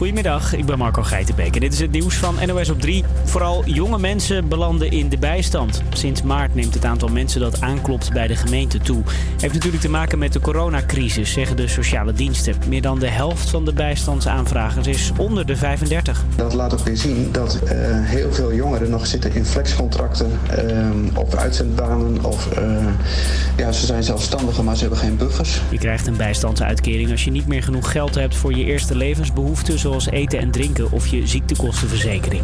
Goedemiddag, ik ben Marco Geitenbeek en dit is het nieuws van NOS op 3. Vooral jonge mensen belanden in de bijstand. Sinds maart neemt het aantal mensen dat aanklopt bij de gemeente toe. Heeft natuurlijk te maken met de coronacrisis, zeggen de sociale diensten. Meer dan de helft van de bijstandsaanvragers is onder de 35. Dat laat ook weer zien dat uh, heel veel jongeren nog zitten in flexcontracten uh, of uitzendbanen. Of uh, ja, ze zijn zelfstandigen, maar ze hebben geen buffers. Je krijgt een bijstandsuitkering als je niet meer genoeg geld hebt voor je eerste levensbehoeften, zoals eten en drinken of je ziektekostenverzekering.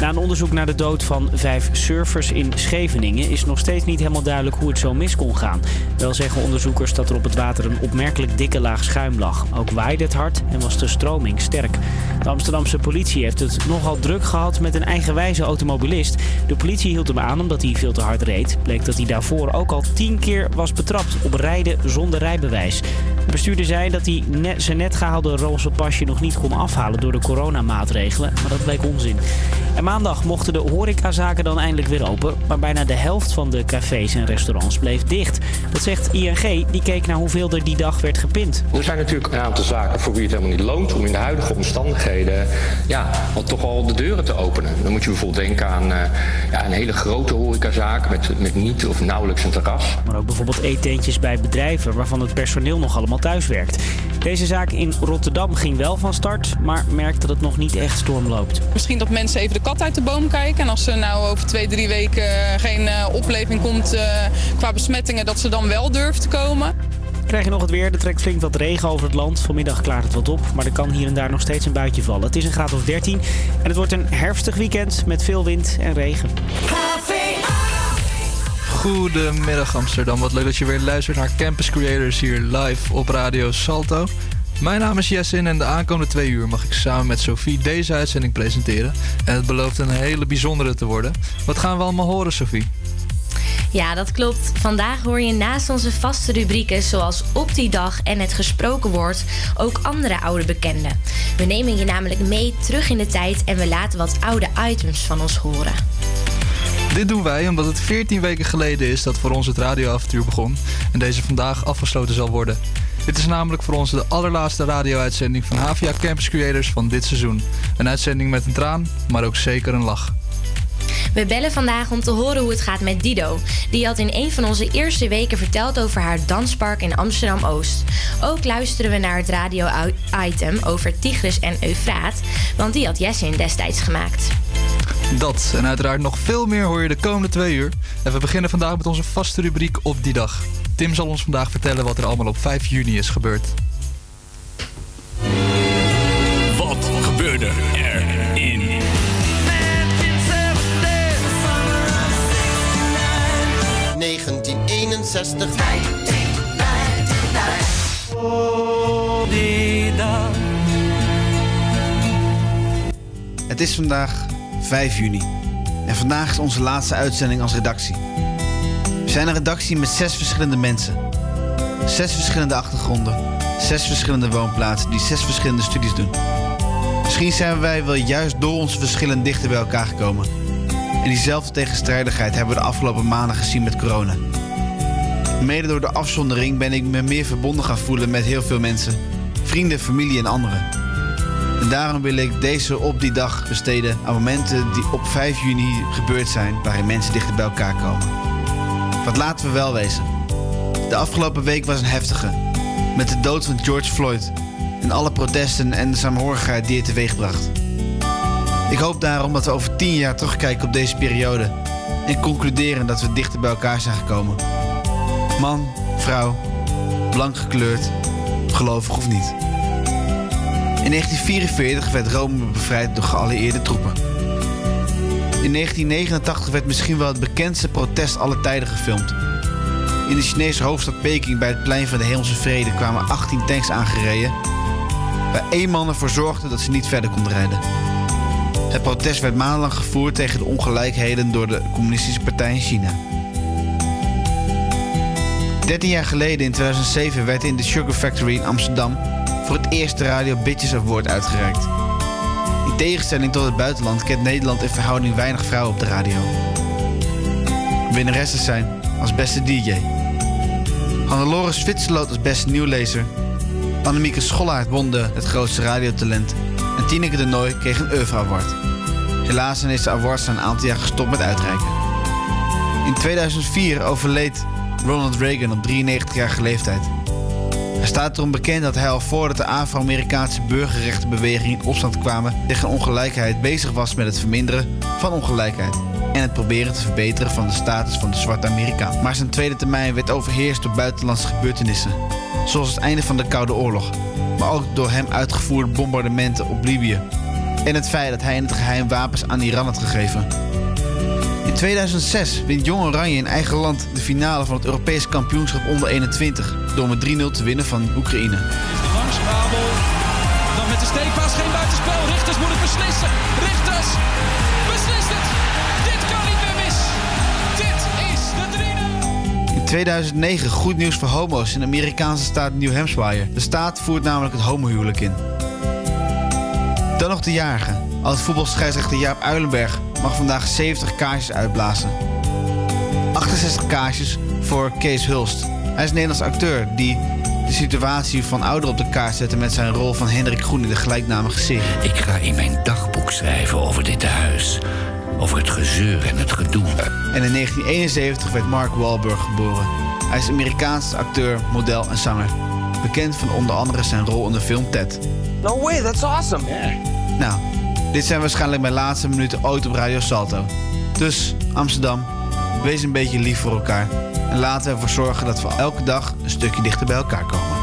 Na een onderzoek naar de dood van vijf surfers in Scheveningen is nog steeds niet helemaal duidelijk hoe het zo mis kon gaan. Wel zeggen onderzoekers dat er op het water een opmerkelijk dikke laag schuim lag. Ook waaide het hard en was de stroming sterk. De Amsterdamse politie heeft het nogal druk gehad met een eigenwijze automobilist. De politie hield hem aan omdat hij veel te hard reed. Bleek dat hij daarvoor ook al tien keer was betrapt op rijden zonder rijbewijs. De bestuurder zei dat hij net, zijn net gehaalde roze pasje nog niet kon afhalen door de coronamaatregelen, maar dat bleek onzin. En maandag mochten de horecazaken dan eindelijk weer open, maar bijna de helft van de cafés en restaurants bleef dicht. Dat zegt ING, die keek naar hoeveel er die dag werd gepind. Er zijn natuurlijk een aantal zaken voor wie het helemaal niet loont om in de huidige omstandigheden ja, al toch al de deuren te openen. Dan moet je bijvoorbeeld denken aan uh, ja, een hele grote horecazaak met, met niet of nauwelijks een terras. Maar ook bijvoorbeeld eetentjes bij bedrijven waarvan het personeel nog allemaal thuis werkt. Deze zaak in Rotterdam ging wel van start, maar merkt dat het nog niet echt storm loopt. Misschien dat mensen even de kat uit de boom kijken. En als er nou over twee, drie weken geen uh, opleving komt uh, qua besmettingen, dat ze dan wel durven te komen. Krijg je nog het weer. Er trekt flink wat regen over het land. Vanmiddag klaart het wat op, maar er kan hier en daar nog steeds een buitje vallen. Het is een graad of 13 en het wordt een herfstig weekend met veel wind en regen. Goedemiddag Amsterdam. Wat leuk dat je weer luistert naar Campus Creators hier live op Radio Salto. Mijn naam is Jessin en de aankomende twee uur mag ik samen met Sophie deze uitzending presenteren. En het belooft een hele bijzondere te worden. Wat gaan we allemaal horen, Sophie? Ja, dat klopt. Vandaag hoor je naast onze vaste rubrieken zoals Op die dag en het gesproken woord ook andere oude bekenden. We nemen je namelijk mee terug in de tijd en we laten wat oude items van ons horen. Dit doen wij omdat het 14 weken geleden is dat voor ons het radioavontuur begon en deze vandaag afgesloten zal worden. Dit is namelijk voor ons de allerlaatste radio-uitzending van Havia Campus Creators van dit seizoen. Een uitzending met een traan, maar ook zeker een lach. We bellen vandaag om te horen hoe het gaat met Dido. Die had in een van onze eerste weken verteld over haar danspark in Amsterdam Oost. Ook luisteren we naar het radio-item over Tigris en Eufraat, want die had Jessin destijds gemaakt. Dat en uiteraard nog veel meer hoor je de komende twee uur. En we beginnen vandaag met onze vaste rubriek op die dag. Tim zal ons vandaag vertellen wat er allemaal op 5 juni is gebeurd. Wat gebeurde er 1961. Het is vandaag 5 juni en vandaag is onze laatste uitzending als redactie. We zijn een redactie met zes verschillende mensen. Zes verschillende achtergronden, zes verschillende woonplaatsen die zes verschillende studies doen. Misschien zijn wij wel juist door onze verschillen dichter bij elkaar gekomen. En diezelfde tegenstrijdigheid hebben we de afgelopen maanden gezien met corona. Mede door de afzondering ben ik me meer verbonden gaan voelen met heel veel mensen. Vrienden, familie en anderen. En daarom wil ik deze op die dag besteden aan momenten die op 5 juni gebeurd zijn, waarin mensen dichter bij elkaar komen. Wat laten we wel wezen. De afgelopen week was een heftige. Met de dood van George Floyd en alle protesten en de saamhorigheid die het teweegbracht. Ik hoop daarom dat we over 10 jaar terugkijken op deze periode en concluderen dat we dichter bij elkaar zijn gekomen. Man, vrouw, blank gekleurd, gelovig of niet. In 1944 werd Rome bevrijd door geallieerde troepen. In 1989 werd misschien wel het bekendste protest aller tijden gefilmd. In de Chinese hoofdstad Peking bij het plein van de Hemelse Vrede kwamen 18 tanks aangereden, waar één man ervoor zorgde dat ze niet verder konden rijden. Het protest werd maandenlang gevoerd tegen de ongelijkheden door de Communistische Partij in China. 13 jaar geleden, in 2007, werd in de Sugar Factory in Amsterdam voor het eerste Radio Bitches Award uitgereikt. In tegenstelling tot het buitenland kent Nederland in verhouding weinig vrouwen op de radio. Winnaressen zijn als beste DJ. Hannelore Zwitserloot als beste nieuwlezer. Annemieke Schollaert won de het grootste radiotalent. En Tineke de Nooi kreeg een Oeuvre Award. Helaas zijn deze awards een aantal jaar gestopt met uitreiken. In 2004 overleed Ronald Reagan op 93-jarige leeftijd. Hij staat erom bekend dat hij al voordat de Afro-Amerikaanse burgerrechtenbeweging in opstand kwamen tegen ongelijkheid bezig was met het verminderen van ongelijkheid en het proberen te verbeteren van de status van de zwarte Amerikaan. Maar zijn tweede termijn werd overheerst door buitenlandse gebeurtenissen, zoals het einde van de Koude Oorlog, maar ook door hem uitgevoerde bombardementen op Libië en het feit dat hij in het geheim wapens aan Iran had gegeven. In 2006 wint Jong Oranje in eigen land de finale van het Europees kampioenschap onder 21 door met 3-0 te winnen van Oekraïne. Langs Babel. Dan met de steekpaas geen buitenspel. Richters moet het beslissen. Richters beslist het. Dit kan niet meer mis. Dit is de 3-0. In 2009 goed nieuws voor homo's in de Amerikaanse staat New Hampshire. De staat voert namelijk het homohuwelijk in. Dan nog de jarige. Als voetbalscheidsrechter Jaap Uilenberg mag vandaag 70 kaarsjes uitblazen. 68 kaarsjes voor Kees Hulst. Hij is een Nederlands acteur die de situatie van ouderen op de kaart zette met zijn rol van Hendrik Groen in de gelijknamige serie. Ik ga in mijn dagboek schrijven over dit huis. Over het gezeur en het gedoe. En in 1971 werd Mark Wahlberg geboren. Hij is Amerikaans acteur, model en zanger. Bekend van onder andere zijn rol in de film Ted. No way, that's awesome. Nou, dit zijn waarschijnlijk mijn laatste minuten ooit op Radio Salto. Dus, Amsterdam, wees een beetje lief voor elkaar. En laten we ervoor zorgen dat we elke dag een stukje dichter bij elkaar komen.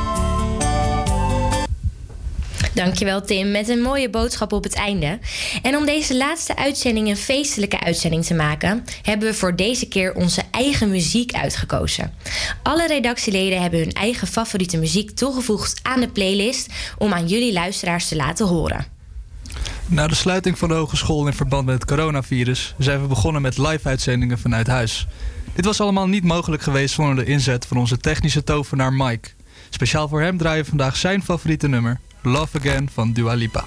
Dankjewel Tim, met een mooie boodschap op het einde. En om deze laatste uitzending een feestelijke uitzending te maken, hebben we voor deze keer onze eigen muziek uitgekozen. Alle redactieleden hebben hun eigen favoriete muziek toegevoegd aan de playlist om aan jullie luisteraars te laten horen. Na de sluiting van de hogeschool in verband met het coronavirus zijn we begonnen met live-uitzendingen vanuit huis. Dit was allemaal niet mogelijk geweest zonder de inzet van onze technische tovenaar Mike. Speciaal voor hem draaien we vandaag zijn favoriete nummer, Love Again van Dua Lipa.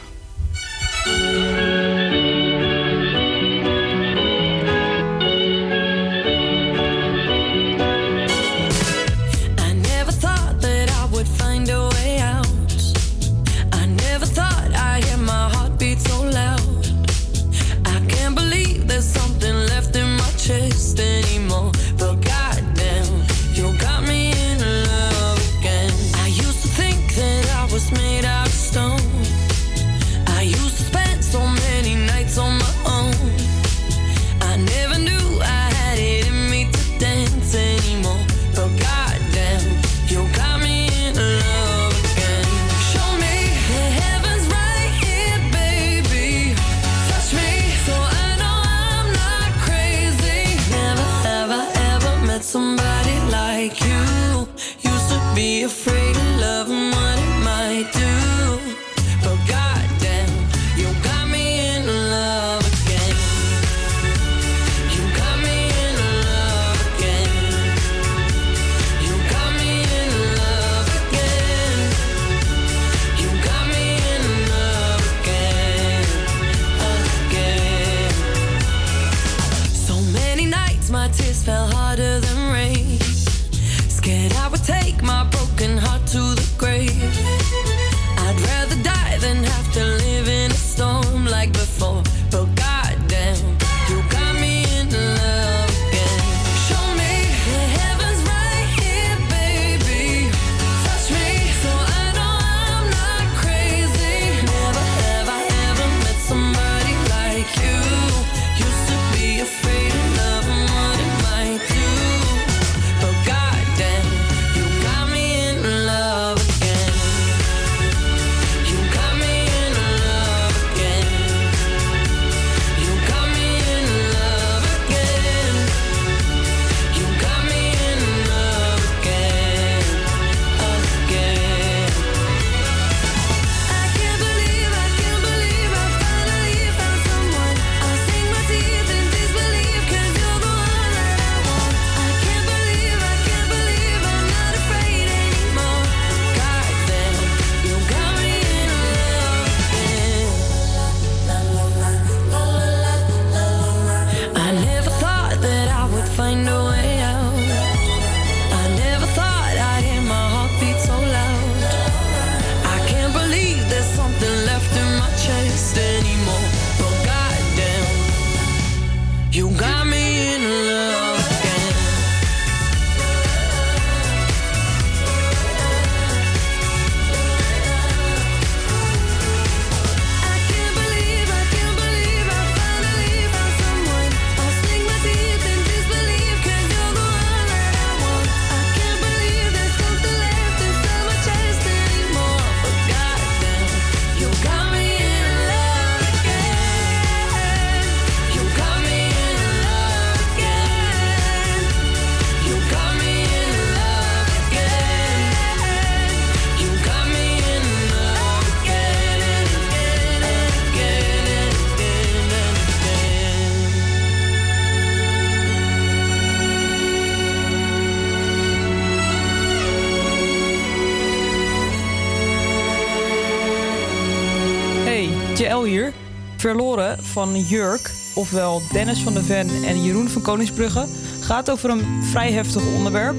Van Jurk, ofwel Dennis van de Ven en Jeroen van Koningsbrugge, gaat over een vrij heftig onderwerp.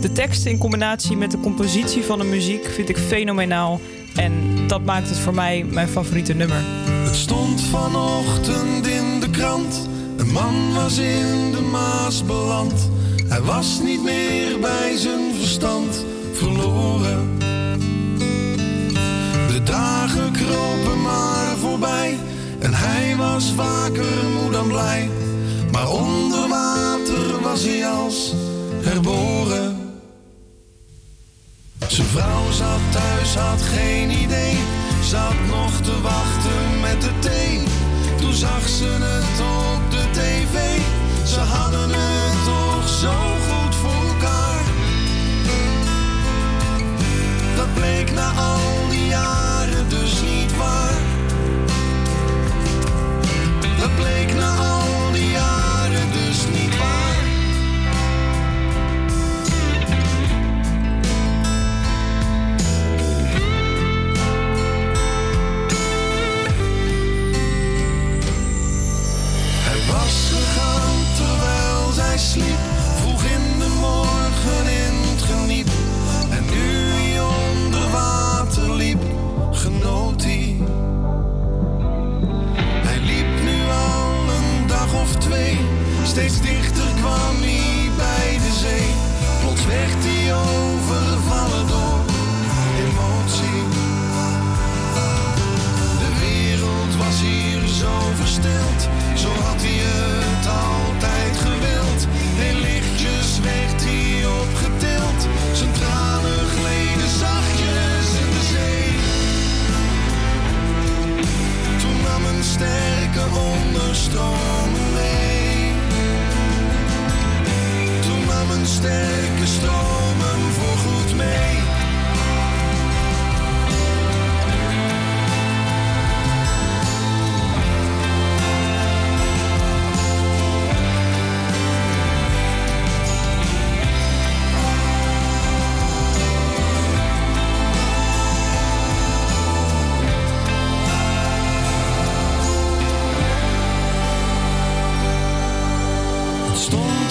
De tekst in combinatie met de compositie van de muziek vind ik fenomenaal. En dat maakt het voor mij mijn favoriete nummer. Het stond vanochtend in de krant. Een man was in de Maas beland. Hij was niet meer bij zijn verstand verloren. De dagen kropen maar voorbij. En hij was vaker moe dan blij. Maar onder water was hij als herboren. Zijn vrouw zat thuis, had geen idee. Zat nog te wachten met de thee. Toen zag ze het op de tv. Ze hadden het toch zo goed voor elkaar. Dat bleek na al steeds dichter kwam hij bij de zee. Plots werd hij overvallen door emotie. De wereld was hier zo versteld, sterke stroom hem voorgoed mee.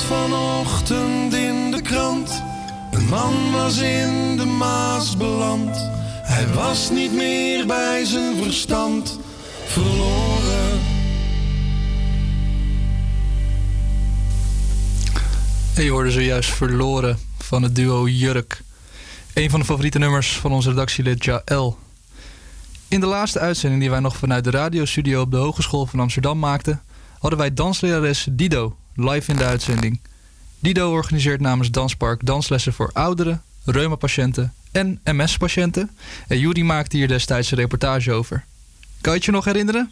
Vanochtend man was in de Maas beland. Hij was niet meer bij zijn verstand verloren. En je hoorde zojuist Verloren van het duo Jurk. Een van de favoriete nummers van onze redactielid Jaël. In de laatste uitzending die wij nog vanuit de radiostudio op de Hogeschool van Amsterdam maakten, hadden wij danslerares Dido live in de uitzending. Dido organiseert namens Danspark danslessen voor ouderen, reumapatiënten en MS-patiënten. En Judy maakte hier destijds een reportage over. Kan je het je nog herinneren?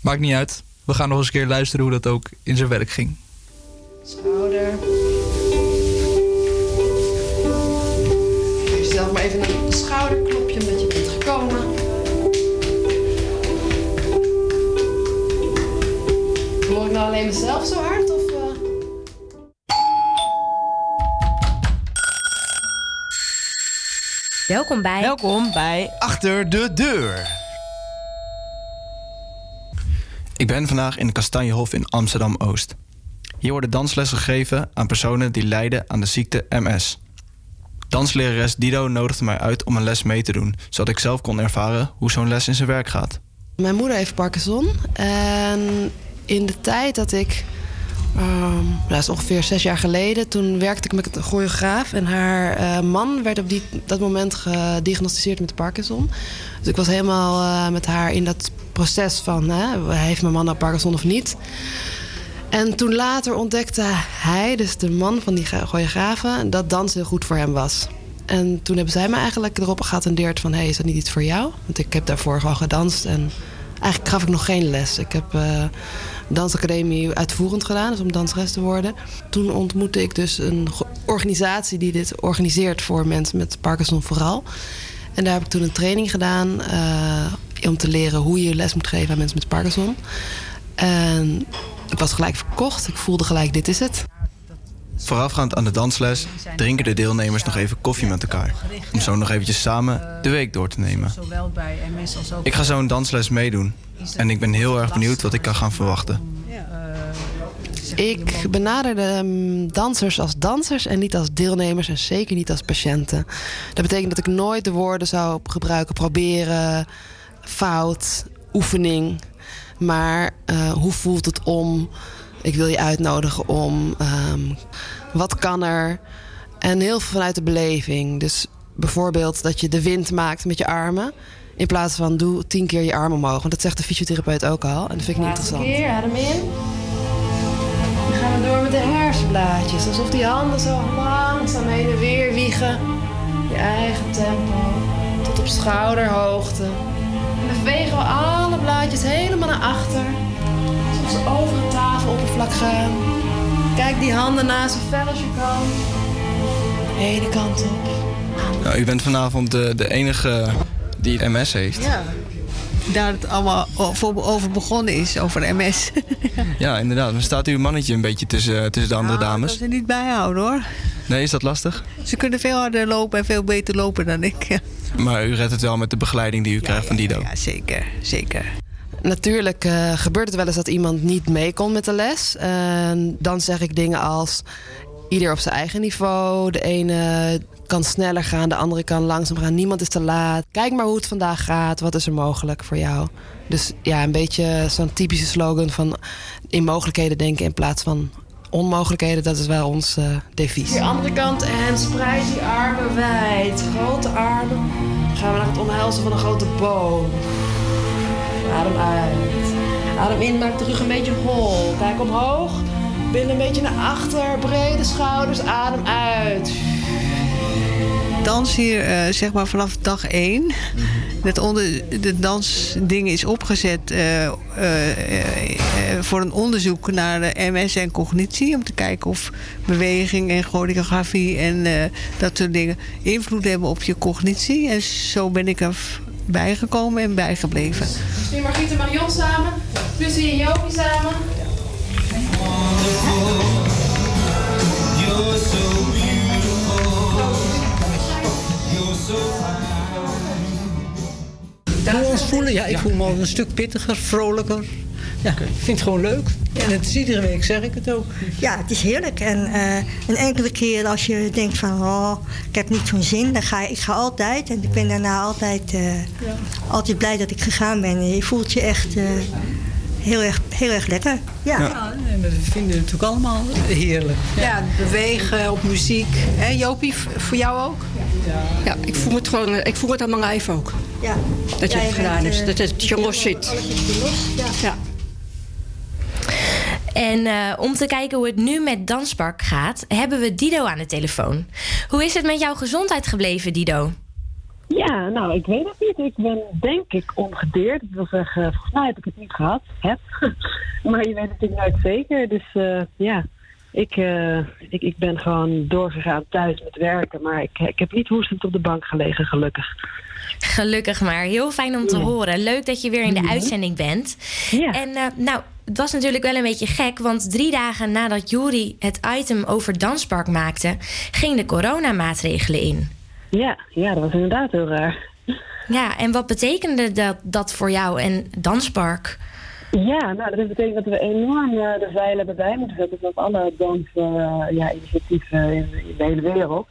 Maakt niet uit. We gaan nog eens een keer luisteren hoe dat ook in zijn werk ging. Schouder. Geef jezelf maar even een schouderklopje omdat je bent gekomen. Hoor ik nou alleen mezelf zo hard? Welkom bij. Welkom bij Achter de deur. Ik ben vandaag in de Kastanjehof in Amsterdam Oost. Hier worden danslessen gegeven aan personen die lijden aan de ziekte MS. Danslerares Dido nodigde mij uit om een les mee te doen, zodat ik zelf kon ervaren hoe zo'n les in zijn werk gaat. Mijn moeder heeft Parkinson. En in de tijd dat ik... nou, dat is ongeveer zes jaar geleden. Toen werkte ik met een choreograaf. En haar eh, man werd op die, dat moment gediagnosticeerd met Parkinson. Dus ik was helemaal eh, met haar in dat proces van... Hè, heeft mijn man nou Parkinson of niet? En toen later ontdekte hij, dus de man van die choreografen... dat dans heel goed voor hem was. En toen hebben zij me eigenlijk erop geattendeerd van... hey, is dat niet iets voor jou? Want ik heb daarvoor gewoon gedanst en eigenlijk gaf ik nog geen les. Ik heb eh, dansacademie uitvoerend gedaan, dus om danseres te worden. Toen ontmoette ik dus een organisatie die dit organiseert voor mensen met Parkinson vooral. En daar heb ik toen een training gedaan eh, om te leren hoe je les moet geven aan mensen met Parkinson. En ik was gelijk verkocht. Ik voelde gelijk, dit is het. Voorafgaand aan de dansles drinken de deelnemers nog even koffie met elkaar. Om zo nog eventjes samen de week door te nemen. Zowel bij MS als ook... Ik ga zo een dansles meedoen. En ik ben heel erg benieuwd wat ik kan gaan verwachten. Ik benader de mm, dansers als dansers en niet als deelnemers en zeker niet als patiënten. Dat betekent dat ik nooit de woorden zou gebruiken proberen, fout, oefening. Maar eh, hoe voelt het om? Ik wil je uitnodigen om. ehm, wat kan er? En heel veel vanuit de beleving. Dus bijvoorbeeld dat je de wind maakt met je armen. In plaats van doe tien keer je arm omhoog. Want dat zegt de fysiotherapeut ook al. En dat vind ik niet interessant. keer, adem in. Dan gaan we door met de hersenblaadjes. Alsof die handen zo langzaam heen en weer wiegen. Je eigen tempo. Tot op schouderhoogte. En dan vegen we alle blaadjes helemaal naar achter. Ze over het tafeloppervlak gaan. Kijk die handen na zo ver als je kan. Ene kant op. Nou, u bent vanavond de, de enige die MS heeft. Ja. Daar het allemaal over, over begonnen is, over MS. Ja, inderdaad. Dan staat uw mannetje een beetje tussen, tussen de andere Dat dames. ze niet bijhouden hoor. Nee, is dat lastig? Ze kunnen veel harder lopen en veel beter lopen dan ik. Ja, Maar u redt het wel met de begeleiding die u krijgt van Dido. ja zeker, zeker. Natuurlijk eh, gebeurt het wel eens dat iemand niet meekomt met de les. En dan zeg ik dingen als ieder op zijn eigen niveau. De ene kan sneller gaan, de andere kan langzaam gaan. Niemand is te laat. Kijk maar hoe het vandaag gaat. Wat is er mogelijk voor jou? Dus ja, een beetje zo'n typische slogan van in mogelijkheden denken in plaats van onmogelijkheden. Dat is wel ons eh devies. De andere kant en spreid die armen wijd. Grote armen. Gaan we naar het omhelzen van een grote boom. Adem uit. Adem in, maak de rug een beetje hol. Kijk omhoog. Billen een beetje naar achter. Brede schouders. Adem uit. Dans hier, eh, zeg maar vanaf dag één. Het onder, de dansding is opgezet eh, eh, voor een onderzoek naar de MS en cognitie. Om te kijken of beweging en choreografie en eh, dat soort dingen invloed hebben op je cognitie. En zo ben ik er bijgekomen en bijgebleven. Dus nu Margriet en Marion samen. Lucie en Joopie samen. You're so beautiful. You're so Hoe we ons voelen? Ja, ik voel me al een stuk pittiger, vrolijker. Ja, ik vind het gewoon leuk. En het is iedere week zeg ik het ook. Ja, het is heerlijk. En eh, een enkele keer als je denkt van... oh, ik heb niet zo'n zin, dan ga ik, ga altijd. En ik ben daarna altijd, eh, altijd blij dat ik gegaan ben. En je voelt je echt eh, heel, erg, heel erg lekker. Ja. en we vinden het natuurlijk allemaal heerlijk. Ja, bewegen op muziek. Hè, Jopie, voor jou ook? Ja, ik voel het gewoon, ik voel het aan mijn lijf ook. Ja. Dat je Ja, het gedaan hebt, dat het je los zit. Ja. Ja. En eh, om te kijken hoe het nu met Danspark gaat, hebben we Dido aan de telefoon. Hoe is het met jouw gezondheid gebleven, Dido? Ja, nou, ik weet het niet. Ik ben denk ik ongedeerd. Dat wil zeggen, volgens mij heb ik het niet gehad. Heb. maar je weet het natuurlijk nooit zeker. Dus eh, ja, ik, eh, ik, ik ben gewoon doorgegaan thuis met werken. Maar ik, ik heb niet hoestend op de bank gelegen, gelukkig. Gelukkig maar. Heel fijn om te Ja. horen. Leuk dat je weer in de Mhm. uitzending bent. En eh, nou, het was natuurlijk wel een beetje gek, want drie dagen nadat Juri het item over Danspark maakte, ging de coronamaatregelen in. Ja, ja, dat was inderdaad heel raar. Ja, en wat betekende dat, dat voor jou en Danspark? Ja, nou, dat betekent dat we enorm eh, de zeilen hebben bij moeten zetten. Zoals alle dansinitiatieven ja, initiatieven in, in de hele wereld.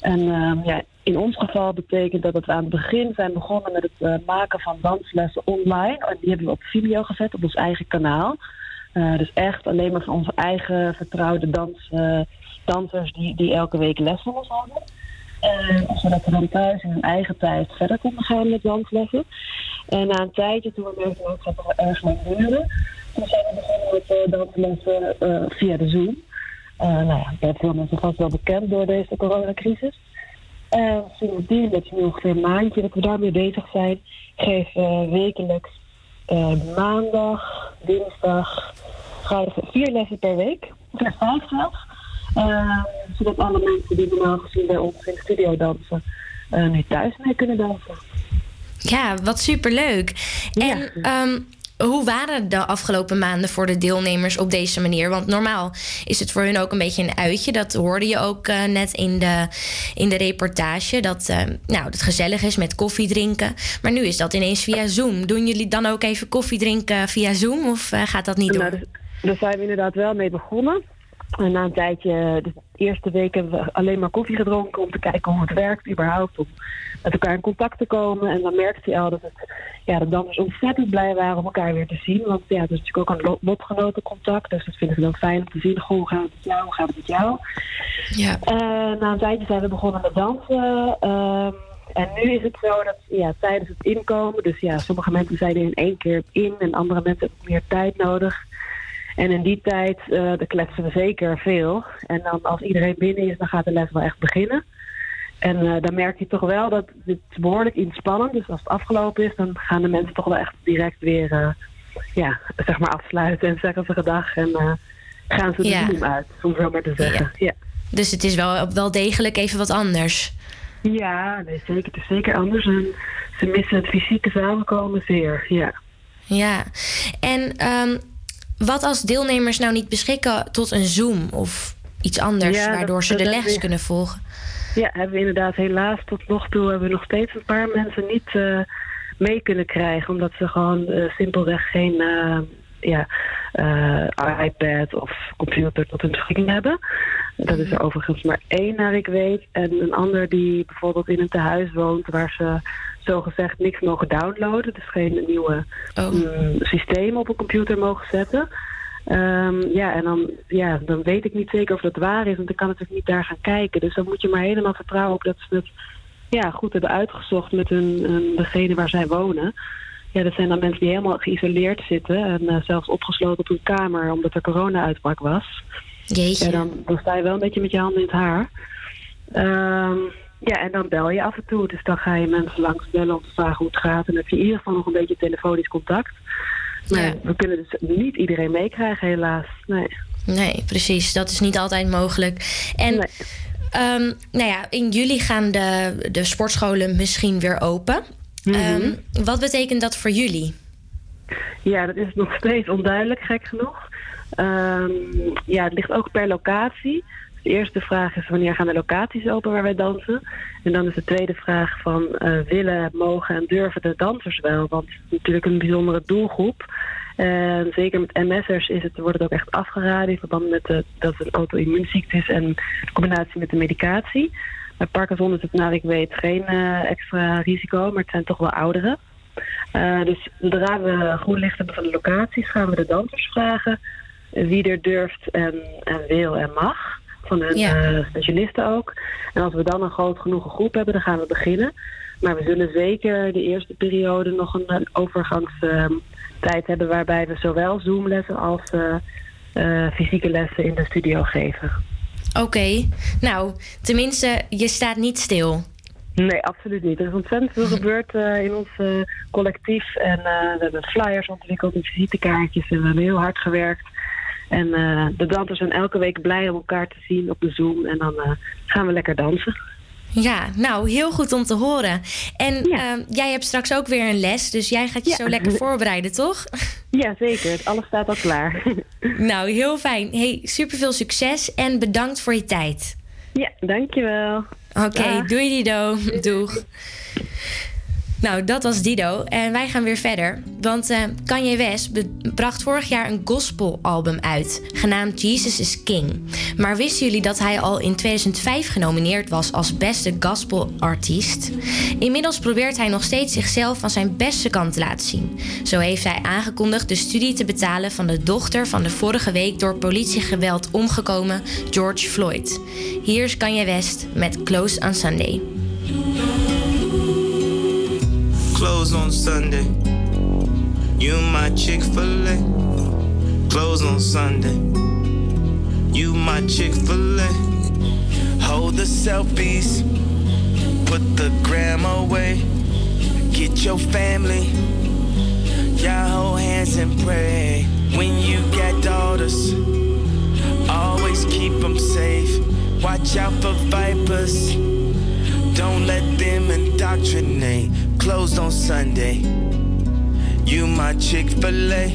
En ehm, ja, in ons geval betekent dat, dat we aan het begin zijn begonnen met het eh, maken van danslessen online. En die hebben we op video gezet op ons eigen kanaal. Eh, dus echt alleen maar van onze eigen vertrouwde dans, eh, dansers die, die elke week les van ons hadden. Zodat we dan thuis in hun eigen tijd verder konden gaan met danslessen. En na een tijdje, toen we merkten dat er erg lang duurde, toen zijn we begonnen met danslessen via de Zoom. Eh nou ja, bij veel mensen vast wel bekend door deze coronacrisis. En sindsdien, dat is nu ongeveer een maandje dat we daarmee bezig zijn, geven we wekelijks eh, maandag, dinsdag, vrijdag vier lessen per week. Of vijf zelfs. Eh, zodat alle mensen die normaal gezien bij ons in de studio dansen, nu thuis mee kunnen dansen. Ja, wat superleuk. En ehm, hoe waren de afgelopen maanden voor de deelnemers op deze manier? Want normaal is het voor hun ook een beetje een uitje. Dat hoorde je ook eh, net in de, in de reportage. Dat eh, nou, het gezellig is met koffie drinken. Maar nu is dat ineens via Zoom. Doen jullie dan ook even koffie drinken via Zoom? Of eh, gaat dat niet door? Nou, dus- daar zijn we inderdaad wel mee begonnen. En na een tijdje, de eerste week hebben we alleen maar koffie gedronken om te kijken hoe het werkt überhaupt. Om met elkaar in contact te komen. En dan merkte je al dat, het, ja, de dansers ontzettend blij waren om elkaar weer te zien. Want ja, het is natuurlijk ook een lo- lotgenotencontact. Dus dat vinden ze dan fijn om te zien. Goh, hoe gaat het met jou? Hoe gaat het met jou? Ja. Eh, na een tijdje zijn we begonnen met dansen. ehm, en nu is het zo dat ja, tijdens het inkomen, dus ja, sommige mensen zijn er in één keer in en andere mensen hebben meer tijd nodig. En in die tijd, daar kletsen we zeker veel. En dan als iedereen binnen is, dan gaat de les wel echt beginnen. En eh, dan merk je toch wel dat het behoorlijk inspannend. Dus als het afgelopen is, dan gaan de mensen toch wel echt direct weer, eh, ja, zeg maar afsluiten en zeggen ze gedag. En gaan ze de Ja. Zoom uit, om zo maar te zeggen. Ja. Dus het is wel, wel degelijk even wat anders. Ja, nee, zeker. Het is zeker anders. En ze missen het fysieke samenkomen zeer, ja. Ja. En ehm, wat als deelnemers nou niet beschikken tot een Zoom of iets anders, Ja, dat- waardoor ze de les we- kunnen volgen? Ja, hebben we inderdaad helaas tot nog toe hebben we nog steeds een paar mensen niet eh, mee kunnen krijgen. Omdat ze gewoon eh, simpelweg geen eh, ja, iPad of computer tot hun beschikking hebben. Dat is er overigens maar één naar ik weet. En een ander die bijvoorbeeld in een tehuis woont waar ze zogezegd niks mogen downloaden. Dus geen nieuwe mm, systemen op een computer mogen zetten. Ehm, ja, en dan, ja, dan weet ik niet zeker of dat waar is, want ik kan natuurlijk niet daar gaan kijken. Dus dan moet je maar helemaal vertrouwen op dat ze het ja, goed hebben uitgezocht met hun, hun, degene waar zij wonen. Ja, dat zijn dan mensen die helemaal geïsoleerd zitten en eh, zelfs opgesloten op hun kamer omdat er corona-uitbraak was. Jeetje. Ja, dan, dan sta je wel een beetje met je handen in het haar. Ehm, ja, en dan bel je af en toe. Dus dan ga je mensen langs bellen om te vragen hoe het gaat. En dan heb je in ieder geval nog een beetje telefonisch contact. Maar we kunnen dus niet iedereen meekrijgen, helaas. Nee. Nee, precies. Dat is niet altijd mogelijk. En ehm, nou ja, in juli gaan de, de sportscholen misschien weer open. Ehm, wat betekent dat voor jullie? Ja, dat is nog steeds onduidelijk, gek genoeg. Ehm, ja, het ligt ook per locatie. De eerste vraag is wanneer gaan de locaties open waar wij dansen? En dan is de tweede vraag van eh, willen, mogen en durven de dansers wel? Want het is natuurlijk een bijzondere doelgroep. En zeker met MS'ers is het, wordt het ook echt afgeraden in verband met de, dat het een auto-immuunziekte is en de combinatie met de medicatie. Bij Parkinson is het, naar ik weet, geen eh, extra risico, maar het zijn toch wel ouderen. Eh, dus zodra we groen licht hebben van de locaties, gaan we de dansers vragen wie er durft en, en wil en mag. Van hun Ja. eh, specialisten ook. En als we dan een groot genoeg groep hebben, dan gaan we beginnen. Maar we zullen zeker de eerste periode nog een, een overgangstijd hebben waarbij we zowel Zoomlessen als fysieke lessen in de studio geven. Oké, nou, tenminste, je staat niet stil. Nee, absoluut niet. Er is ontzettend veel gebeurd eh, in ons eh, collectief. En eh, we hebben flyers ontwikkeld en visitekaartjes. En we hebben heel hard gewerkt. En de dansers zijn elke week blij om elkaar te zien op de Zoom. En dan gaan we lekker dansen. Ja, nou, heel goed om te horen. En ehm, jij hebt straks ook weer een les, dus jij gaat je zo lekker voorbereiden, toch? Ja, zeker. Alles staat al klaar. nou, heel fijn. Hey, superveel succes en bedankt voor je tijd. Ja, dankjewel. Oké, Dag. doei Dido. Doeg. Nou, dat was Dido. En wij gaan weer verder. Want eh, Kanye West bracht vorig jaar een gospelalbum uit, genaamd Jesus is King. Maar wisten jullie dat hij al in 2005 genomineerd was als beste gospelartiest? Inmiddels probeert hij nog steeds zichzelf van zijn beste kant te laten zien. Zo heeft hij aangekondigd de studie te betalen van de dochter van de vorige week door politiegeweld omgekomen George Floyd. Hier is Kanye West met Close on Sunday. Close on Sunday. You my Chick fil A. Close on Sunday. You my Chick fil A. Hold the selfies. Put the gram away. Get your family. Y'all hold hands and pray. When you got daughters, always keep them safe. Watch out for vipers. Don't let them indoctrinate. Closed on Sunday. You my Chick fil A.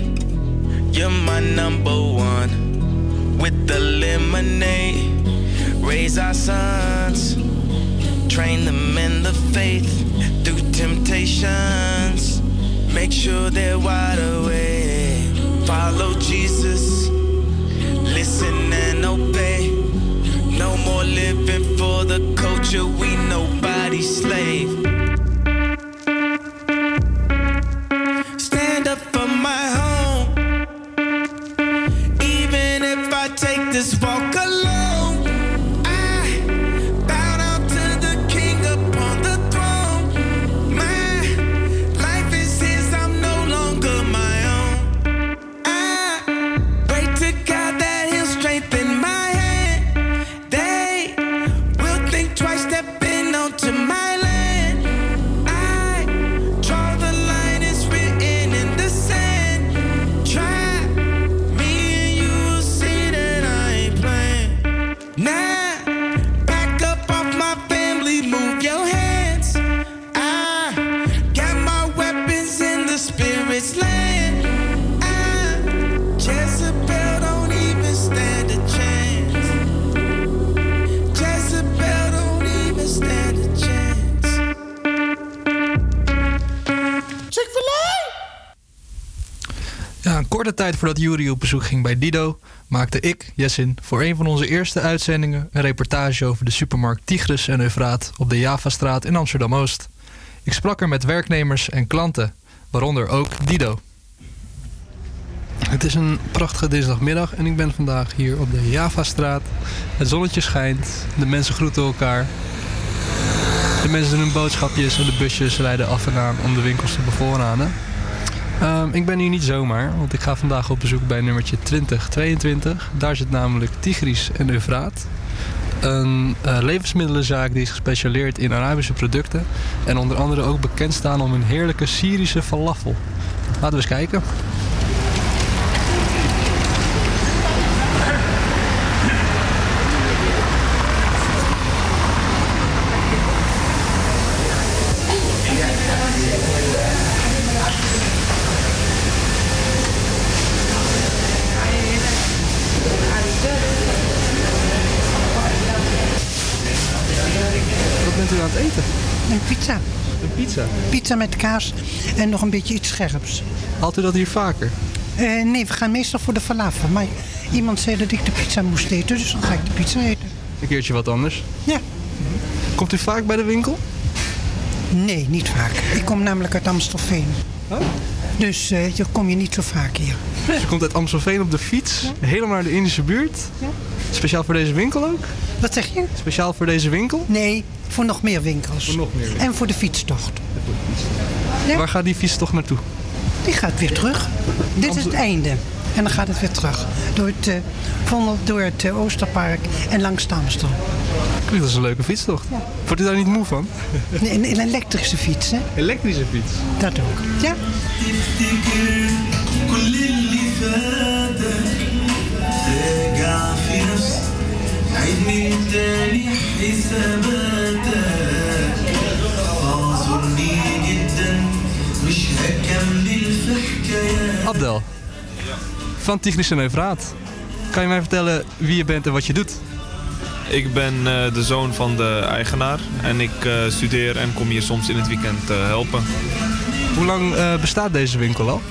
You're my number one. With the lemonade, raise our sons. Train them in the faith through temptations. Make sure they're wide awake. Follow Jesus. Listen and obey. No more living for the culture. Voordat Jury op bezoek ging bij Dido, maakte ik, Jessin, voor een van onze eerste uitzendingen een reportage over de supermarkt Tigris en Eufraat op de Javastraat in Amsterdam-Oost. Ik sprak er met werknemers en klanten, waaronder ook Dido. Het is een prachtige dinsdagmiddag en ik ben vandaag hier op de Javastraat. Het zonnetje schijnt, de mensen groeten elkaar. De mensen doen hun boodschapjes en de busjes rijden af en aan om de winkels te bevoorraden. Ehm, ik ben hier niet zomaar, want ik ga vandaag op bezoek bij nummertje 2022. Daar zit namelijk Tigris en Eufraat. Een eh, levensmiddelenzaak die is gespecialiseerd in Arabische producten. En onder andere ook bekend staan om hun heerlijke Syrische falafel. Laten we eens kijken. Wat bent u aan het eten? Een pizza. Een pizza? Pizza met kaas en nog een beetje iets scherps. Haalt u dat hier vaker? Eh, nee, we gaan meestal voor de falafel. Maar iemand zei dat ik de pizza moest eten, dus dan ga ik de pizza eten. Een keertje wat anders? Ja. Komt u vaak bij de winkel? Nee, niet vaak. Ik kom namelijk uit Amstelveen. Dus eh je kom je niet zo vaak hier. Ze komt uit Amstelveen op de fiets, helemaal naar de Indische buurt. Speciaal voor deze winkel ook? Wat zeg je? Speciaal voor deze winkel? Nee, voor nog meer winkels. Voor nog meer winkels. En voor de fietstocht. Waar gaat die fietstocht naartoe? Die gaat weer terug. Dit is het einde. En dan gaat het weer terug. Door het, eh, door het eh, Oosterpark en langs de ik dat is een leuke fiets toch? Wordt u daar niet moe van? Nee, een, elektrische fiets, hè? Elektrische fiets? Dat ook, ja. Abdel, van Tigris en Kan je mij vertellen wie je bent en wat je doet? Ik ben eh, de zoon van de eigenaar en ik eh, studeer en kom hier soms in het weekend eh, helpen. Hoe lang bestaat deze winkel al?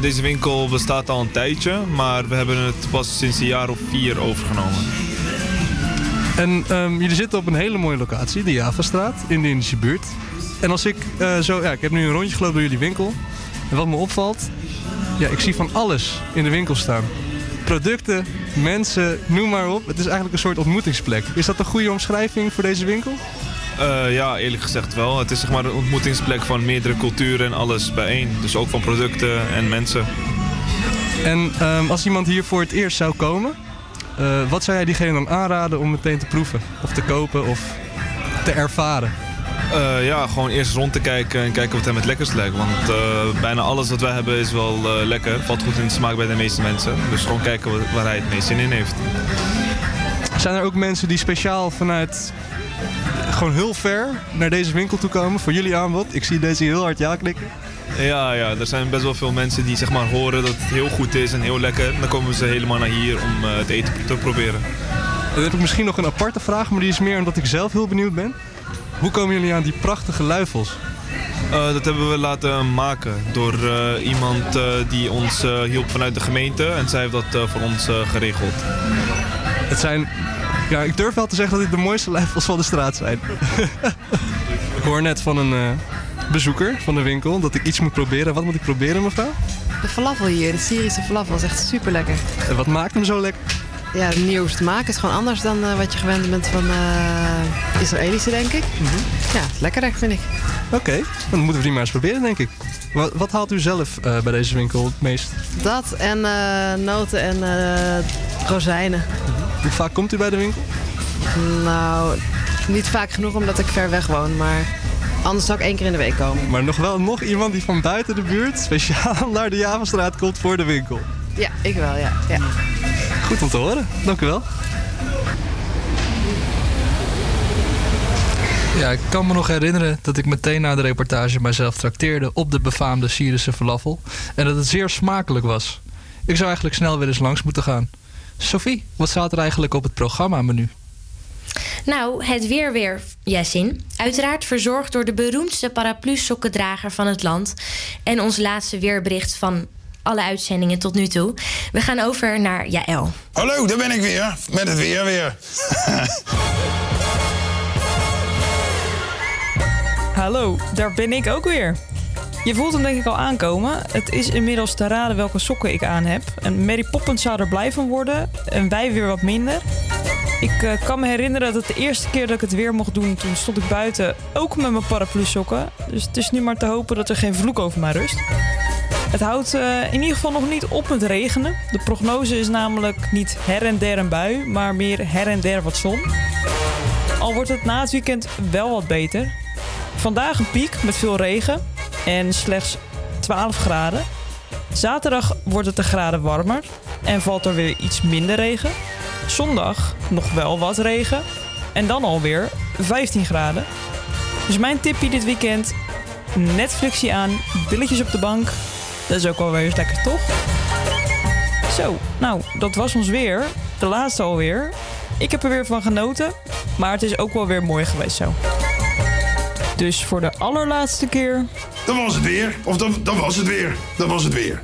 Deze winkel bestaat al een tijdje, maar we hebben het pas sinds een jaar of vier overgenomen. En ehm, jullie zitten op een hele mooie locatie, de Javastraat, in de Indische buurt. En als ik zo, ja, ik heb nu een rondje gelopen door jullie winkel. En wat me opvalt, ja, ik zie van alles in de winkel staan. Producten, mensen, noem maar op. Het is eigenlijk een soort ontmoetingsplek. Is dat een goede omschrijving voor deze winkel? Eh, ja, eerlijk gezegd wel. Het is zeg maar een ontmoetingsplek van meerdere culturen en alles bijeen. Dus ook van producten en mensen. En ehm, als iemand hier voor het eerst zou komen, eh, wat zou jij diegene dan aanraden om meteen te proeven? Of te kopen of te ervaren? Eh, ja, gewoon eerst rond te kijken en kijken wat hem het lekkerst lijkt. Want eh, bijna alles wat wij hebben is wel eh, lekker. Valt goed in de smaak bij de meeste mensen. Dus gewoon kijken wat- waar hij het meest zin in heeft. Zijn er ook mensen die speciaal vanuit gewoon heel ver naar deze winkel toe komen voor jullie aanbod? Ik zie deze heel hard ja knikken. Ja, ja, er zijn best wel veel mensen die zeg maar, horen dat het heel goed is en heel lekker. Dan komen ze helemaal naar hier om het eten te proberen. Dan heb ik misschien nog een aparte vraag, maar die is meer omdat ik zelf heel benieuwd ben. Hoe komen jullie aan die prachtige luifels? Eh, dat hebben we laten maken door eh, iemand eh, die ons hielp vanuit de gemeente. En zij heeft dat eh, voor ons geregeld. Het zijn, ja, ik durf wel te zeggen dat dit de mooiste luifels van de straat zijn. ik hoor net van een eh, bezoeker van de winkel dat ik iets moet proberen. Wat moet ik proberen, mevrouw? De falafel hier, de Syrische falafel, is echt super lekker. En wat maakt hem zo lekker? Ja, manier hoe ze het maken is gewoon anders dan eh, wat je gewend bent van eh Israëlische, denk ik. Ja, het is lekkerder, vind ik. Oké, dan moeten we die maar eens proberen, denk ik. Wat, wat haalt u zelf eh, bij deze winkel het meest? Dat en noten en rozijnen. Hoe vaak komt u bij de winkel? Nou, niet vaak genoeg omdat ik ver weg woon, maar anders zou ik één keer in de week komen. Maar nog wel nog iemand die van buiten de buurt speciaal naar de Javastraat komt voor de winkel. Ja, ik wel, ja. ja. Goed om te horen. Dank u wel. Ja, ik kan me nog herinneren dat ik meteen na de reportage mijzelf trakteerde op de befaamde Syrische falafel. En dat het zeer smakelijk was. Ik zou eigenlijk snel weer eens langs moeten gaan. Sophie, wat staat er eigenlijk op het programma-menu? Nou, het weer weer, Jessin. Uiteraard verzorgd door de beroemdste paraplu-sokkendrager van het land. En ons laatste weerbericht van alle uitzendingen tot nu toe. We gaan over naar Jaël. Hallo, daar ben ik weer. Met het weer weer. Hallo, daar ben ik ook weer. Je voelt hem denk ik al aankomen. Het is inmiddels te raden welke sokken ik aan heb. En Mary Poppins zou er blij van worden. En wij weer wat minder. Ik eh, kan me herinneren dat het de eerste keer dat ik het weer mocht doen... toen stond ik buiten ook met mijn paraplu sokken. Dus het is nu maar te hopen dat er geen vloek over mij rust. Het houdt eh, in ieder geval nog niet op met regenen. De prognose is namelijk niet her en der een bui... maar meer her en der wat zon. Al wordt het na het weekend wel wat beter. Vandaag een piek met veel regen en slechts 12 graden. Zaterdag wordt het een graden warmer en valt er weer iets minder regen. Zondag nog wel wat regen en dan alweer 15 graden. Dus mijn tipje dit weekend: Netflixje aan, billetjes op de bank. Dat is ook wel weer eens lekker, toch? Zo, nou, dat was ons weer. De laatste alweer. Ik heb er weer van genoten, maar het is ook wel weer mooi geweest zo. Dus voor de allerlaatste keer. Dat was het weer. Of dat, dat was het weer. Dat was het weer.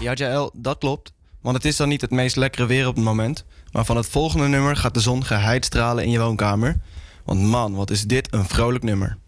Ja, Jaël, dat klopt. Want het is dan niet het meest lekkere weer op het moment. Maar van het volgende nummer gaat de zon geheid stralen in je woonkamer. Want man, wat is dit een vrolijk nummer.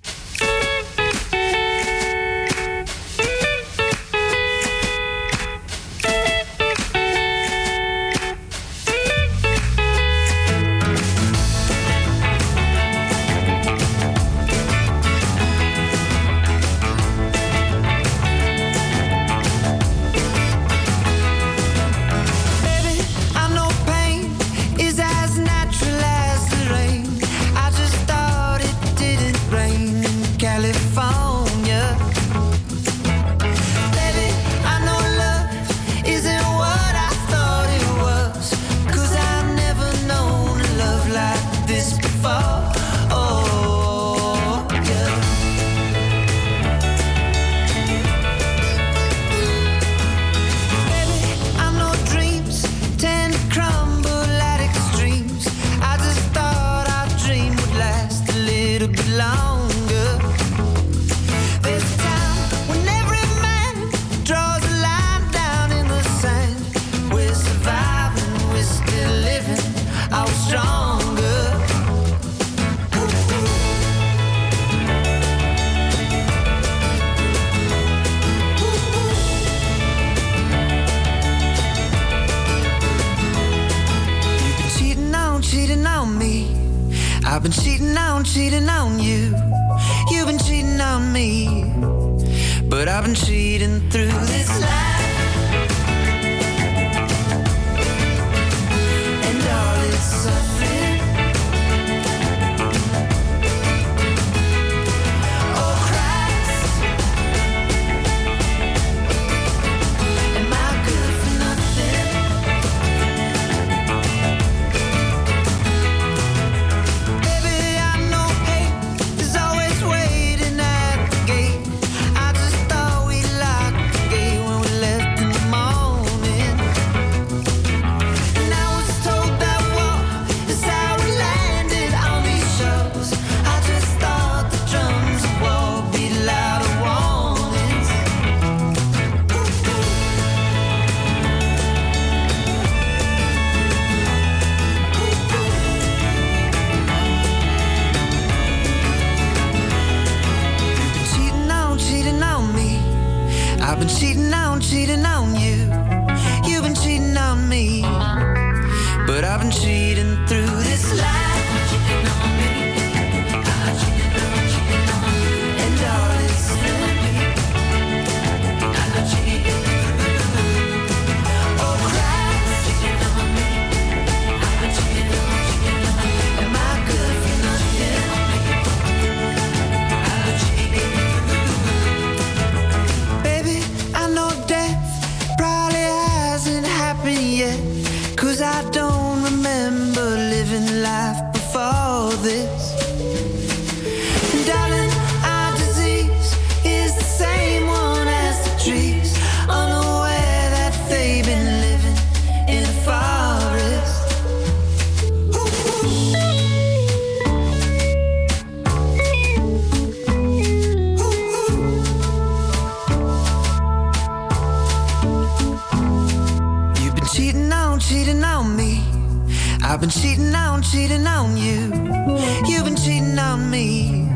me.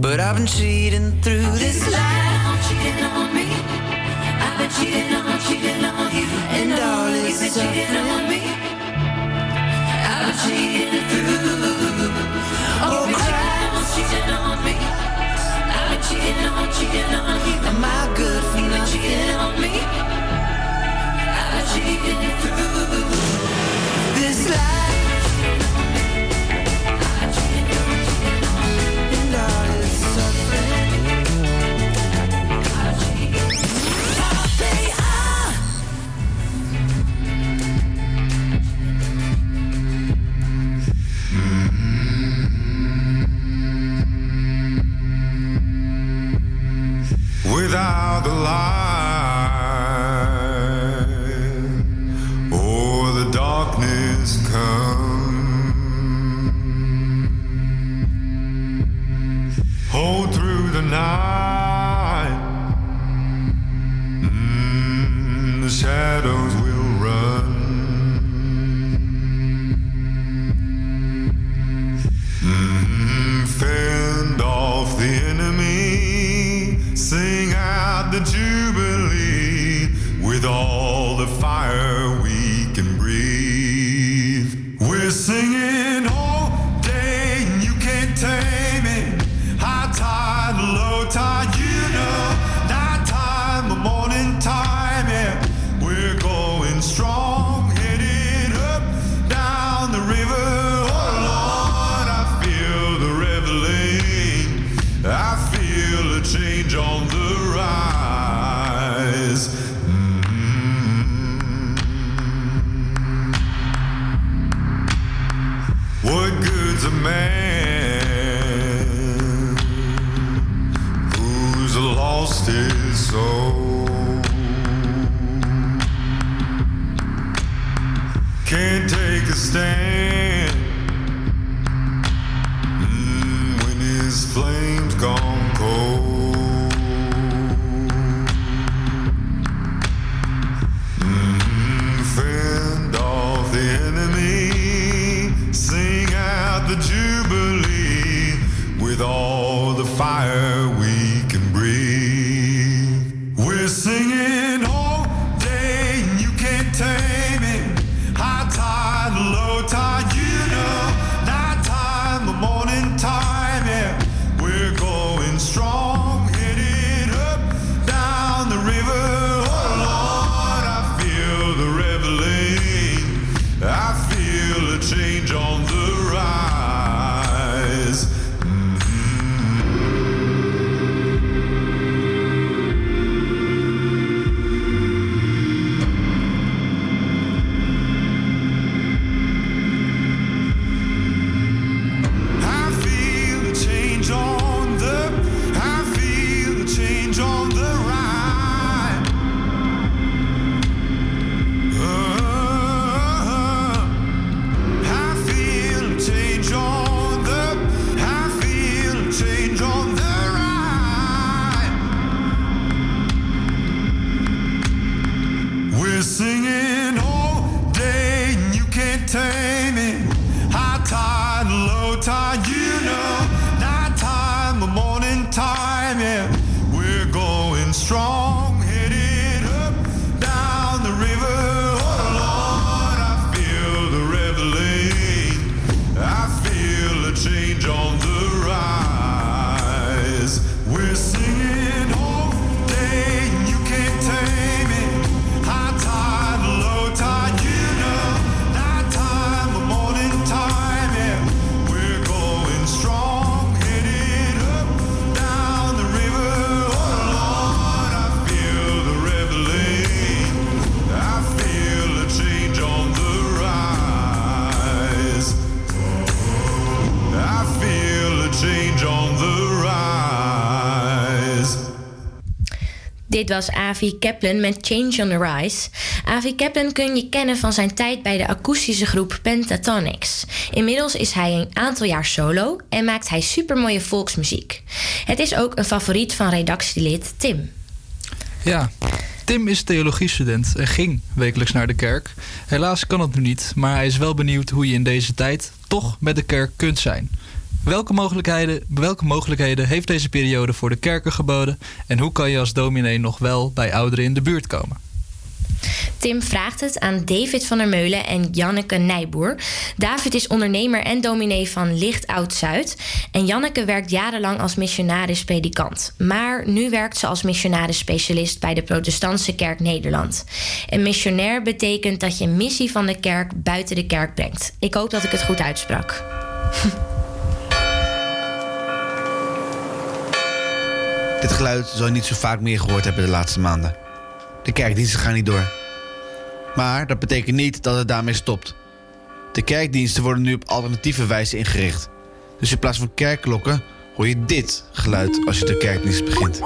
But I've been cheating through this life. I'm cheating on me. I've been cheating on, cheating on you. And all this You've been cheating on me. I've been cheating through. Oh, Christ. cheating on me. I've been cheating on, cheating on you. Am I good for nothing? cheating on me. I've been cheating through. This life. The lie the fire. time, yeah. We're going strong. Dit was Avi Kaplan met Change on the Rise. Avi Kaplan kun je kennen van zijn tijd bij de akoestische groep Pentatonics. Inmiddels is hij een aantal jaar solo en maakt hij supermooie volksmuziek. Het is ook een favoriet van redactielid Tim. Ja, Tim is theologiestudent en ging wekelijks naar de kerk. Helaas kan het nu niet, maar hij is wel benieuwd hoe je in deze tijd toch met de kerk kunt zijn. Welke mogelijkheden, welke mogelijkheden heeft deze periode voor de kerken geboden en hoe kan je als dominee nog wel bij ouderen in de buurt komen? Tim vraagt het aan David van der Meulen en Janneke Nijboer. David is ondernemer en dominee van Licht Oud Zuid. En Janneke werkt jarenlang als missionaris-predikant. Maar nu werkt ze als missionaris-specialist bij de Protestantse Kerk Nederland. En missionair betekent dat je een missie van de kerk buiten de kerk brengt. Ik hoop dat ik het goed uitsprak. Dit geluid zal je niet zo vaak meer gehoord hebben de laatste maanden. De kerkdiensten gaan niet door. Maar dat betekent niet dat het daarmee stopt. De kerkdiensten worden nu op alternatieve wijze ingericht. Dus in plaats van kerkklokken hoor je dit geluid als je de kerkdienst begint.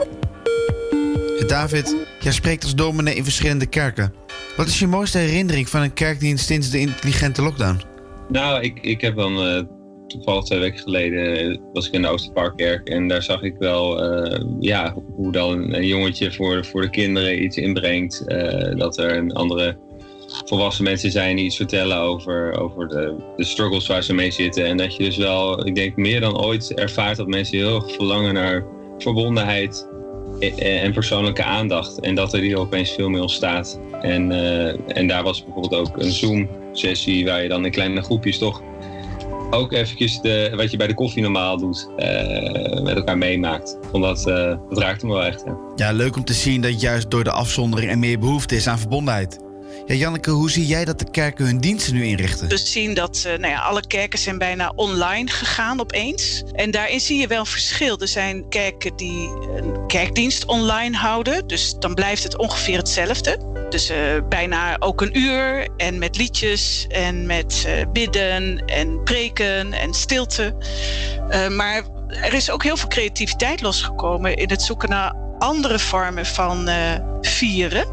Ja, David, jij spreekt als dominee in verschillende kerken. Wat is je mooiste herinnering van een kerkdienst sinds de intelligente lockdown? Nou, ik, ik heb dan eh, toevallig twee weken geleden was ik in de Oosterparkkerk en daar zag ik wel eh, ja, hoe dan een jongetje voor, voor de kinderen iets inbrengt. eh, dat er andere volwassen mensen zijn die iets vertellen over, over de, de struggles waar ze mee zitten. En dat je dus wel, ik denk meer dan ooit ervaart dat mensen heel erg verlangen naar verbondenheid en persoonlijke aandacht. En dat er hier opeens veel meer ontstaat. En, eh, en daar was bijvoorbeeld ook een Zoom-sessie waar je dan in kleine groepjes toch ook eventjes de, wat je bij de koffie normaal doet, eh, met elkaar meemaakt. Ik vond dat, eh, dat raakte me wel echt. Ja. Ja, leuk om te zien dat juist door de afzondering er meer behoefte is aan verbondenheid. Ja, Janneke, hoe zie jij dat de kerken hun diensten nu inrichten? We zien dat eh, nou ja, alle kerken zijn bijna online gegaan opeens. En daarin zie je wel een verschil. Er zijn kerken die een kerkdienst online houden. Dus dan blijft het ongeveer hetzelfde. Dus eh, bijna ook een uur en met liedjes en met eh, bidden en preken en stilte. Maar er is ook heel veel creativiteit losgekomen in het zoeken naar andere vormen van eh, vieren.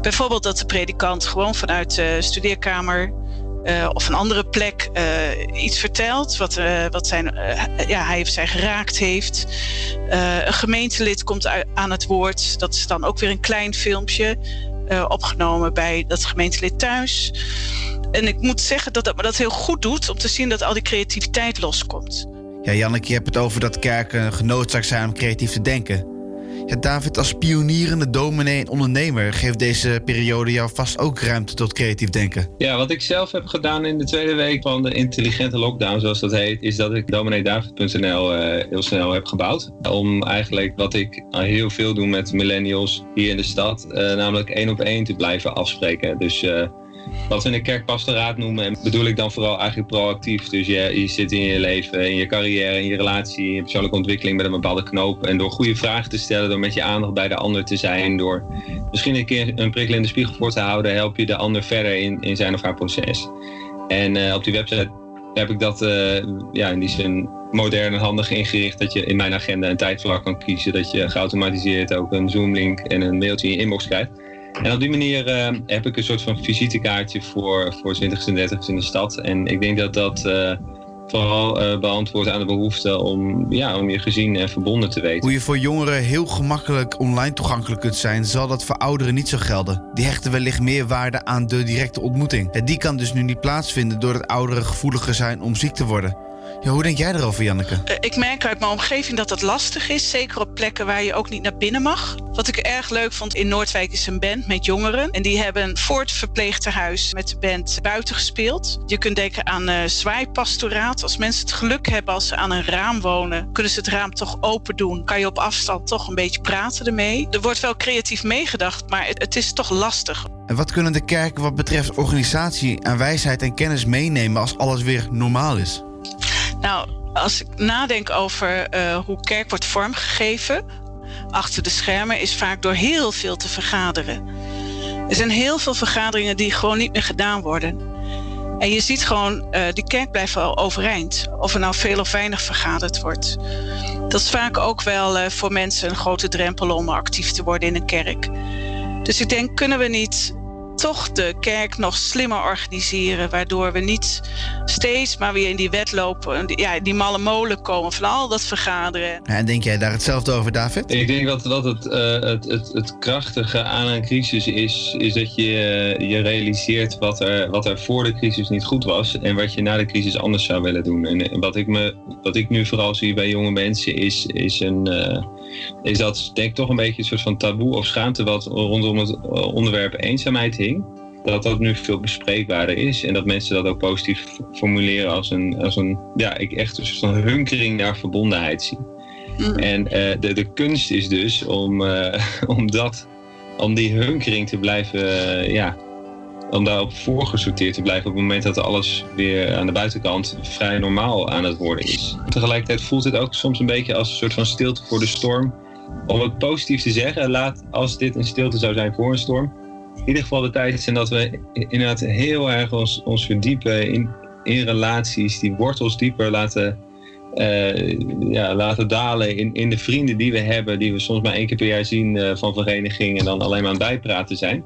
Bijvoorbeeld dat de predikant gewoon vanuit de studeerkamer eh, of een andere plek eh, iets vertelt wat, wat zijn, ja, hij of zij geraakt heeft. Een gemeentelid komt aan het woord. Dat is dan ook weer een klein filmpje opgenomen bij dat gemeentelid thuis. En ik moet zeggen dat dat me dat heel goed doet om te zien dat al die creativiteit loskomt. Ja, Janneke, je hebt het over dat kerken genoodzaakt zijn om creatief te denken. Ja, David, als pionierende dominee en ondernemer geeft deze periode jou vast ook ruimte tot creatief denken. Ja, wat ik zelf heb gedaan in de tweede week van de intelligente lockdown, zoals dat heet, is dat ik domineedavid.nl eh heel snel heb gebouwd. Om eigenlijk wat ik heel veel doe met millennials hier in de stad, eh, namelijk één op één te blijven afspreken. Dus eh, wat we in de kerkpastoraat noemen, en bedoel ik dan vooral eigenlijk proactief. Dus je, zit in je leven, in je carrière, in je relatie, in je persoonlijke ontwikkeling met een bepaalde knoop. En door goede vragen te stellen, door met je aandacht bij de ander te zijn, door misschien een keer een prikkel in de spiegel voor te houden, help je de ander verder in, in zijn of haar proces. En eh, op die website heb ik dat eh, ja, in die zin modern en handig ingericht. Dat je in mijn agenda een tijdvlak kan kiezen. Dat je geautomatiseerd ook een Zoom-link en een mailtje in je inbox krijgt. En op die manier eh, heb ik een soort van visitekaartje voor, voor 20 en 30 in de stad. En ik denk dat dat eh, vooral eh, beantwoordt aan de behoefte om, ja, om je gezien en verbonden te weten. Hoe je voor jongeren heel gemakkelijk online toegankelijk kunt zijn, zal dat voor ouderen niet zo gelden. Die hechten wellicht meer waarde aan de directe ontmoeting. Ja, die kan dus nu niet plaatsvinden doordat ouderen gevoeliger zijn om ziek te worden. Ja, hoe denk jij erover, Janneke? Eh, ik merk uit mijn omgeving dat dat lastig is. Zeker op plekken waar je ook niet naar binnen mag. Wat ik erg leuk vond, in Noordwijk is een band met jongeren. En die hebben voor het verpleegtehuis met de band buiten gespeeld. Je kunt denken aan uh, zwaaipastoraat. Als mensen het geluk hebben als ze aan een raam wonen... kunnen ze het raam toch open doen. Kan je op afstand toch een beetje praten ermee. Er wordt wel creatief meegedacht, maar het, het is toch lastig. En wat kunnen de kerken wat betreft organisatie aan wijsheid en kennis meenemen als alles weer normaal is? Nou, als ik nadenk over uh, hoe kerk wordt vormgegeven achter de schermen, is vaak door heel veel te vergaderen. Er zijn heel veel vergaderingen die gewoon niet meer gedaan worden. En je ziet gewoon, uh, die kerk blijft wel overeind. Of er nou veel of weinig vergaderd wordt. Dat is vaak ook wel uh, voor mensen een grote drempel om actief te worden in een kerk. Dus ik denk, kunnen we niet toch de kerk nog slimmer organiseren. Waardoor we niet steeds maar weer in die wet lopen. Ja, die malle molen komen van al dat vergaderen. en denk jij daar hetzelfde over, David? Ik denk dat, dat het, uh, het, het, het, krachtige aan een crisis is, is dat je uh, je realiseert wat er, wat er voor de crisis niet goed was. En wat je na de crisis anders zou willen doen. En wat ik, me, wat ik nu vooral zie bij jonge mensen is, is een. Uh, is dat denk ik toch een beetje een soort van taboe of schaamte wat rondom het onderwerp eenzaamheid hing. Dat dat nu veel bespreekbaarder is en dat mensen dat ook positief formuleren als een, als een ja, ik echt een soort van hunkering naar verbondenheid zie. Mm. En uh, de, de kunst is dus om, uh, om, dat, om die hunkering te blijven, uh, ja, om daarop voorgesorteerd te blijven op het moment dat alles weer aan de buitenkant vrij normaal aan het worden is. Tegelijkertijd voelt het ook soms een beetje als een soort van stilte voor de storm. Om het positief te zeggen, laat als dit een stilte zou zijn voor een storm, in ieder geval de tijd zijn dat we inderdaad heel erg ons, ons verdiepen in, in relaties, die wortels dieper laten, uh, ja, laten dalen in, in de vrienden die we hebben, die we soms maar één keer per jaar zien uh, van verenigingen en dan alleen maar aan bijpraten zijn.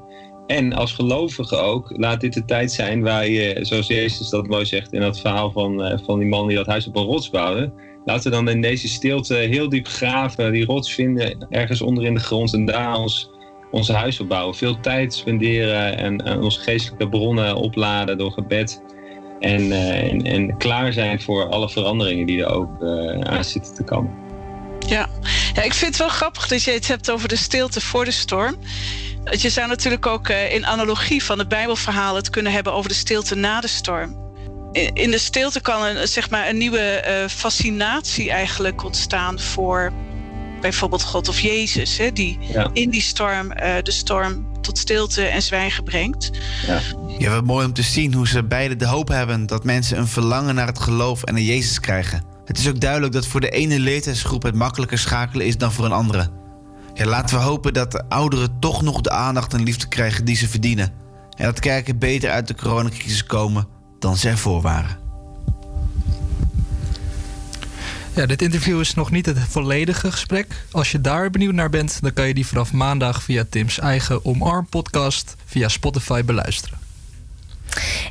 En als gelovige ook, laat dit de tijd zijn waar je, zoals Jezus dat mooi zegt in dat verhaal van, uh, van die man die dat huis op een rots bouwde. Laten we dan in deze stilte heel diep graven, die rots vinden, ergens onder in de grond en daar ons, onze huis opbouwen. Veel tijd spenderen en, onze geestelijke bronnen opladen door gebed. En, uh, en, en, klaar zijn voor alle veranderingen die er ook uh, aan zitten te komen. Ja. ja, ik vind het wel grappig dat je het hebt over de stilte voor de storm. Je zou natuurlijk ook uh, in analogie van het Bijbelverhaal het kunnen hebben over de stilte na de storm. In de stilte kan een, zeg maar, een nieuwe uh, fascinatie eigenlijk ontstaan voor bijvoorbeeld God of Jezus, hè, die ja. in die storm uh, de storm tot stilte en zwijgen brengt. Ja. ja, wat mooi om te zien hoe ze beide de hoop hebben dat mensen een verlangen naar het geloof en naar Jezus krijgen. Het is ook duidelijk dat voor de ene leeftijdsgroep het makkelijker schakelen is dan voor een andere. Ja, laten we hopen dat de ouderen toch nog de aandacht en liefde krijgen die ze verdienen. En dat kerken beter uit de coronacrisis komen dan ze ervoor waren. Ja, dit interview is nog niet het volledige gesprek. Als je daar benieuwd naar bent, dan kan je die vanaf maandag via Tim's eigen Omarm podcast via Spotify beluisteren.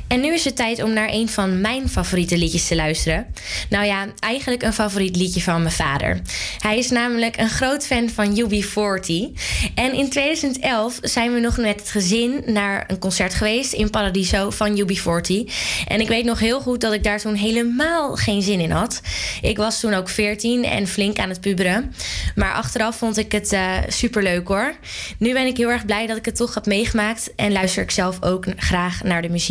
En nu is het tijd om naar een van mijn favoriete liedjes te luisteren. Nou ja, eigenlijk een favoriet liedje van mijn vader. Hij is namelijk een groot fan van UB40. En in 2011 zijn we nog met het gezin naar een concert geweest in Paradiso van UB40. En ik weet nog heel goed dat ik daar toen helemaal geen zin in had. Ik was toen ook 14 en flink aan het puberen. Maar achteraf vond ik het uh, super leuk hoor. Nu ben ik heel erg blij dat ik het toch heb meegemaakt en luister ik zelf ook graag naar de muziek.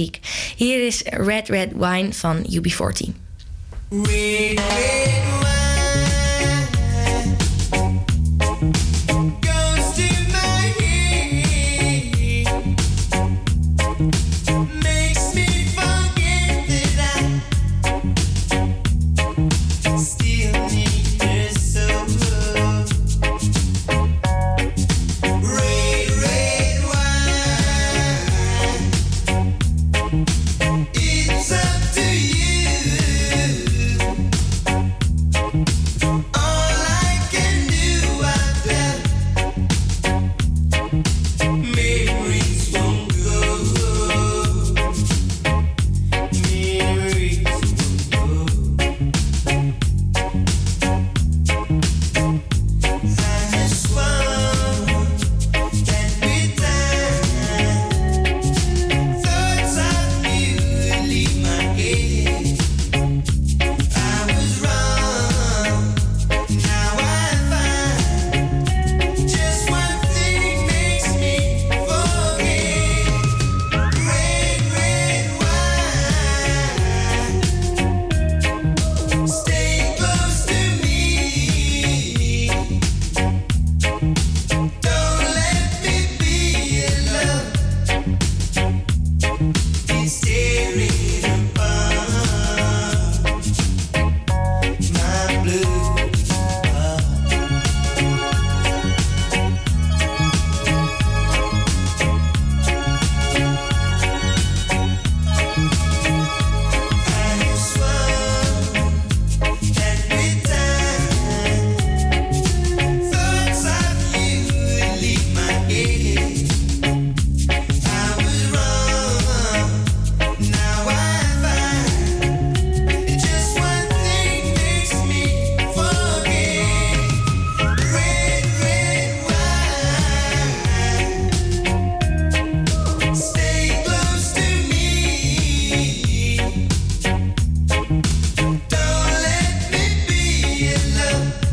Hier is Red Red Wine van UB40. Red, red yeah.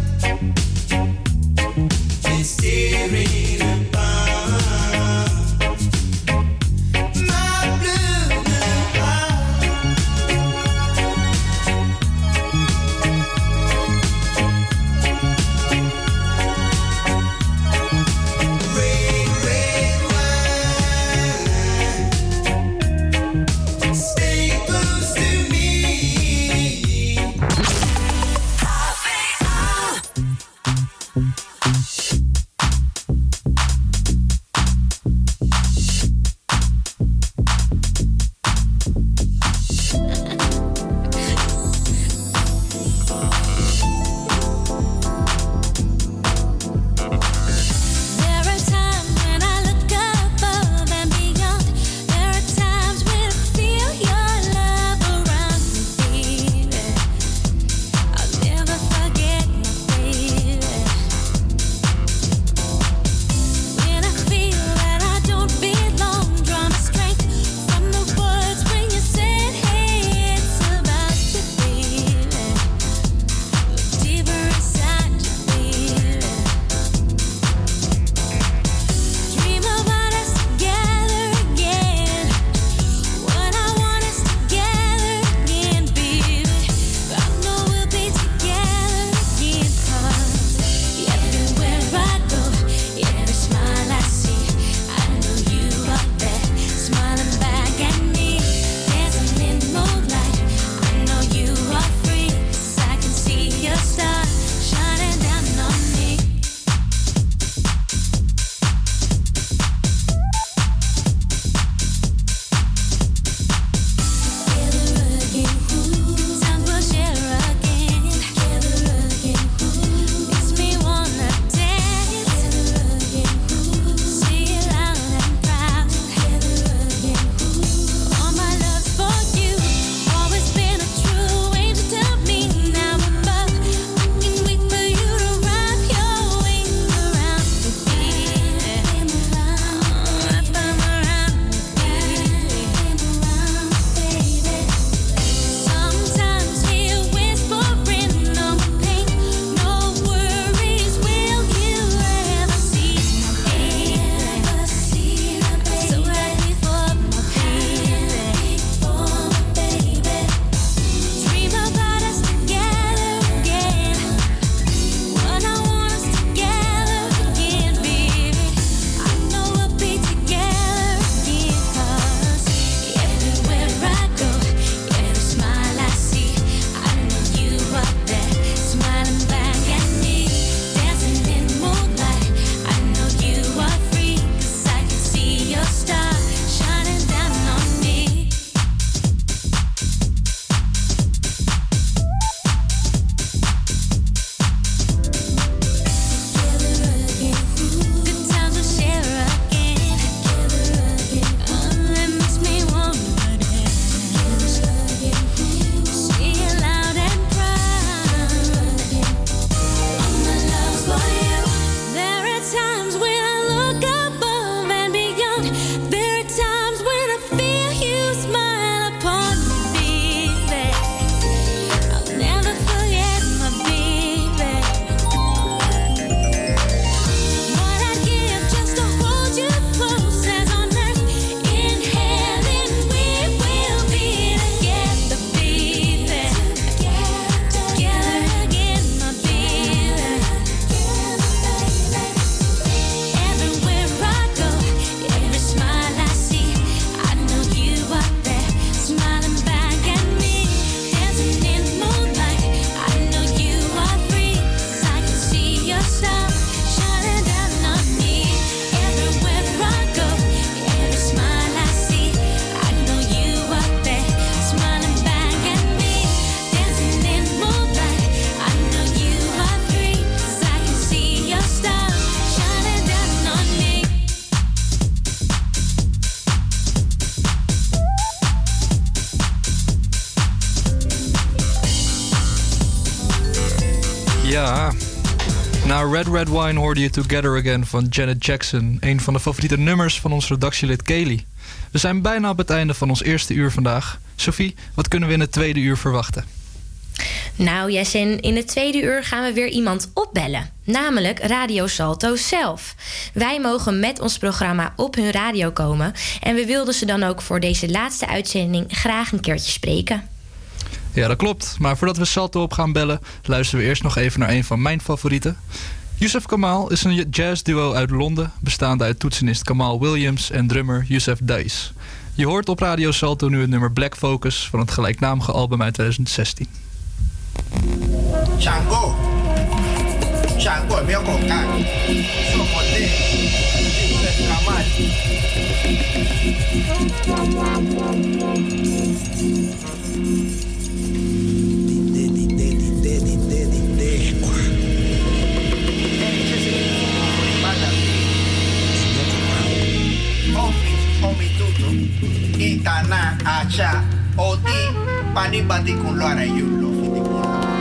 Red Red Wine hoorde je Together Again van Janet Jackson. Een van de favoriete nummers van ons redactielid Kaylee. We zijn bijna op het einde van ons eerste uur vandaag. Sophie, wat kunnen we in het tweede uur verwachten? Nou, Jessin, in het tweede uur gaan we weer iemand opbellen. Namelijk Radio Salto zelf. Wij mogen met ons programma op hun radio komen. En we wilden ze dan ook voor deze laatste uitzending graag een keertje spreken. Ja, dat klopt. Maar voordat we Salto op gaan bellen, luisteren we eerst nog even naar een van mijn favorieten. Yusuf Kamal is een jazzduo uit Londen, bestaande uit toetsenist Kamal Williams en drummer Yusuf Dice. Je hoort op Radio Salto nu het nummer Black Focus van het gelijknamige album uit 2016. Shango. Shango, mi ọkọ̀ ká. Sọmọdé. Ìfẹ́ Kamal. itana acha oti panibati kunlo arayulo fitikunlo.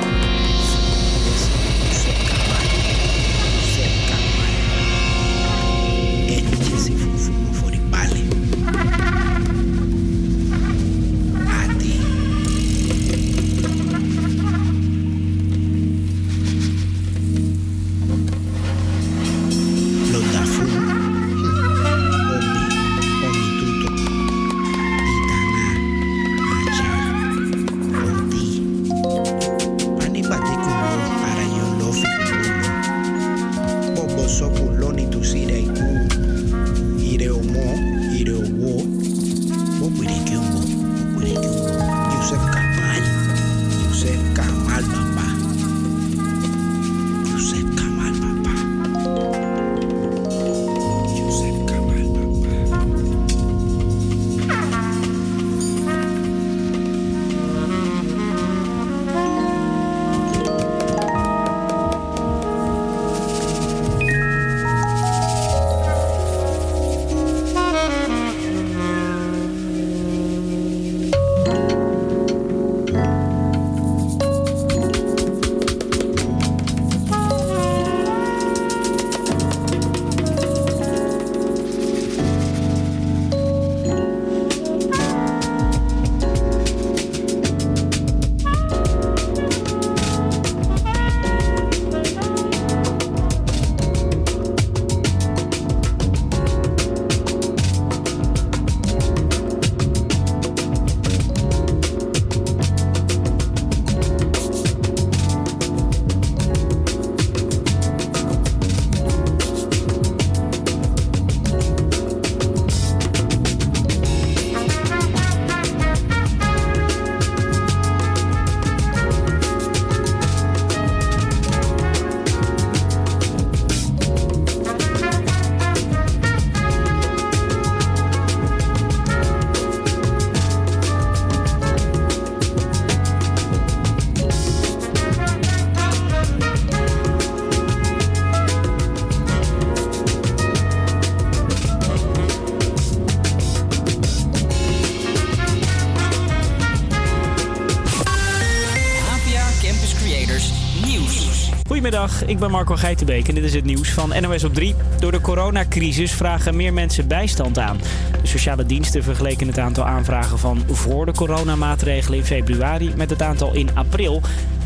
Goedemiddag, ik ben Marco Geitenbeek en dit is het nieuws van NOS op 3. Door de coronacrisis vragen meer mensen bijstand aan. De sociale diensten vergeleken het aantal aanvragen van voor de coronamaatregelen in februari met het aantal in april.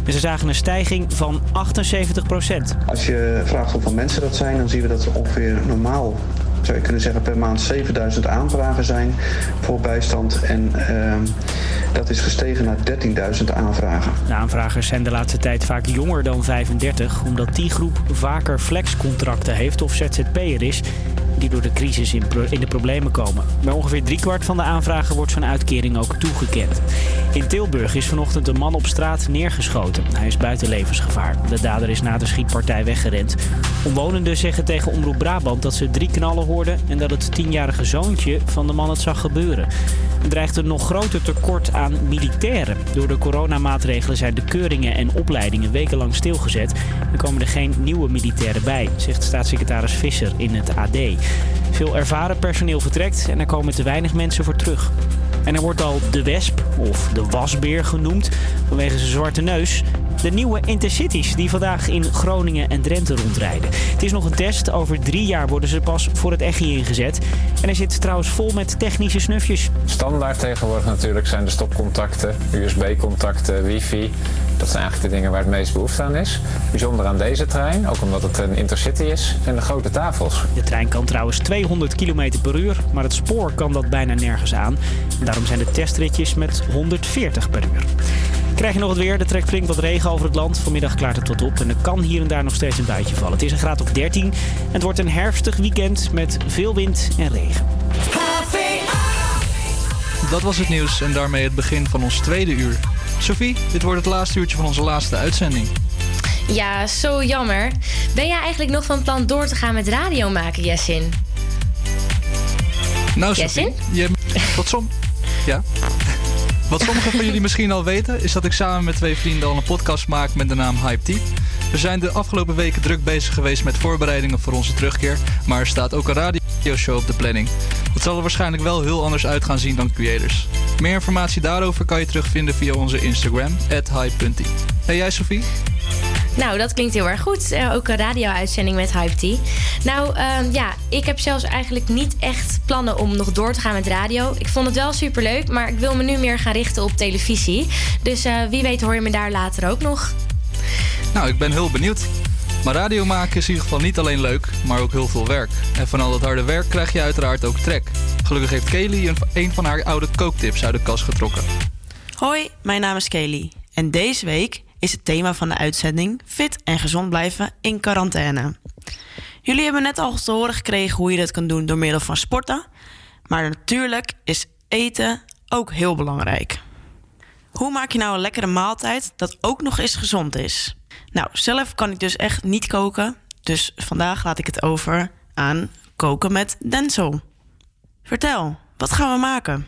En ze zagen een stijging van 78 procent. Als je vraagt hoeveel mensen dat zijn, dan zien we dat er ongeveer normaal, zou je kunnen zeggen, per maand 7000 aanvragen zijn voor bijstand. En ehm, dat is gestegen naar 13.000 aanvragen. De aanvragers zijn de laatste tijd vaak jonger dan 35, omdat die groep vaker flexcontracten heeft of ZZP'er is die door de crisis in, de problemen komen. Bij ongeveer driekwart van de aanvragen wordt zo'n uitkering ook toegekend. In Tilburg is vanochtend een man op straat neergeschoten. Hij is buiten levensgevaar. De dader is na de schietpartij weggerend. Omwonenden zeggen tegen Omroep Brabant dat ze drie knallen hoorden... en dat het tienjarige zoontje van de man het zag gebeuren. Dreigt een nog groter tekort aan militairen. Door de coronamaatregelen zijn de keuringen en opleidingen wekenlang stilgezet. Er komen er geen nieuwe militairen bij, zegt staatssecretaris Visser in het AD. Veel ervaren personeel vertrekt en er komen te weinig mensen voor terug. En er wordt al de wesp of de wasbeer genoemd vanwege zijn zwarte neus. De nieuwe Intercities die vandaag in Groningen en Drenthe rondrijden. Het is nog een test. Over drie jaar worden ze pas voor het echi ingezet. En hij zit trouwens vol met technische snufjes. Standaard tegenwoordig natuurlijk zijn de stopcontacten, USB-contacten, wifi. Dat zijn eigenlijk de dingen waar het meest behoefte aan is. Bijzonder aan deze trein, ook omdat het een intercity is, zijn de grote tafels. De trein kan trouwens 200 km per uur, maar het spoor kan dat bijna nergens aan. Daarom zijn de testritjes met 140 per uur. Krijg je nog het weer? Er trekt flink wat regen over het land. Vanmiddag klaart het tot op en er kan hier en daar nog steeds een buitje vallen. Het is een graad of 13 en het wordt een herfstig weekend met veel wind en regen. Dat was het nieuws en daarmee het begin van ons tweede uur. Sophie, dit wordt het laatste uurtje van onze laatste uitzending. Ja, zo jammer. Ben jij eigenlijk nog van plan door te gaan met radio maken, Jessin? Nou, Sophie, Jessin? je, wat, som, ja. Wat sommigen van jullie misschien al weten, is dat ik samen met twee vrienden al een podcast maak met de naam Hype Tea. We zijn de afgelopen weken druk bezig geweest met voorbereidingen voor onze terugkeer, maar er staat ook een radioshow op de planning. Dat zal er waarschijnlijk wel heel anders uit gaan zien dan Creators. Meer informatie daarover kan je terugvinden via onze Instagram, hype.tea. En jij Sophie? Nou, dat klinkt heel erg goed. Eh, ook een radio-uitzending met Hype Tea. Nou, ehm, ja, ik heb zelfs eigenlijk niet echt plannen om nog door te gaan met radio. Ik vond het wel superleuk, maar ik wil me nu meer gaan richten op televisie. Dus eh, wie weet hoor je me daar later ook nog. Nou, ik ben heel benieuwd. Maar radio maken is in ieder geval niet alleen leuk, maar ook heel veel werk. En van al dat harde werk krijg je uiteraard ook trek. Gelukkig heeft Kelly een, een van haar oude kooktips uit de kast getrokken. Hoi, mijn naam is Kelly. En deze week is het thema van de uitzending fit en gezond blijven in quarantaine. Jullie hebben net al te horen gekregen hoe je dat kan doen door middel van sporten. Maar natuurlijk is eten ook heel belangrijk. Hoe maak je nou een lekkere maaltijd dat ook nog eens gezond is? Nou, zelf kan ik dus echt niet koken. Dus vandaag laat ik het over aan koken met Denzel. Vertel, wat gaan we maken?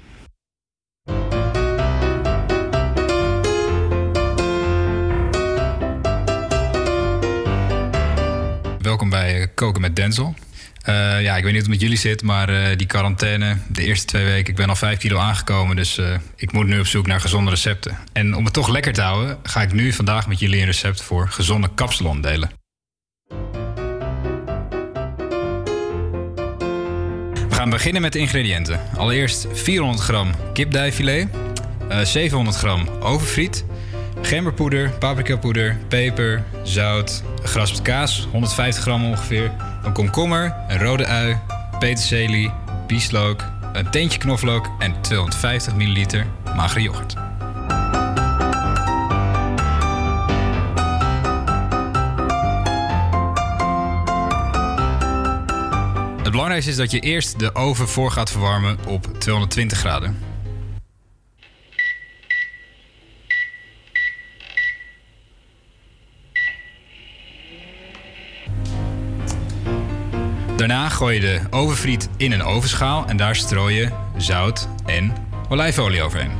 Welkom bij eh, Koken met Denzel. Eh, ja, ik weet niet hoe het met jullie zit, maar eh, die quarantaine, de eerste twee weken, ik ben al vijf kilo aangekomen, dus ik moet nu op zoek naar gezonde recepten. En om het toch lekker te houden, ga ik nu vandaag met jullie een recept voor gezonde kapsalon delen. We gaan beginnen met de ingrediënten. Allereerst 400 gram kipdijfilet, eh 700 gram overfriet, gemberpoeder, paprikapoeder, peper, zout, geraspte kaas, 150 gram ongeveer, een komkommer, een rode ui, peterselie, bieslook, een teentje knoflook en 250 milliliter magere yoghurt. Het belangrijkste is dat je eerst de oven voor gaat verwarmen op 220 graden. Daarna gooi je de ovenfriet in een ovenschaal en daar strooi je zout en olijfolie overheen.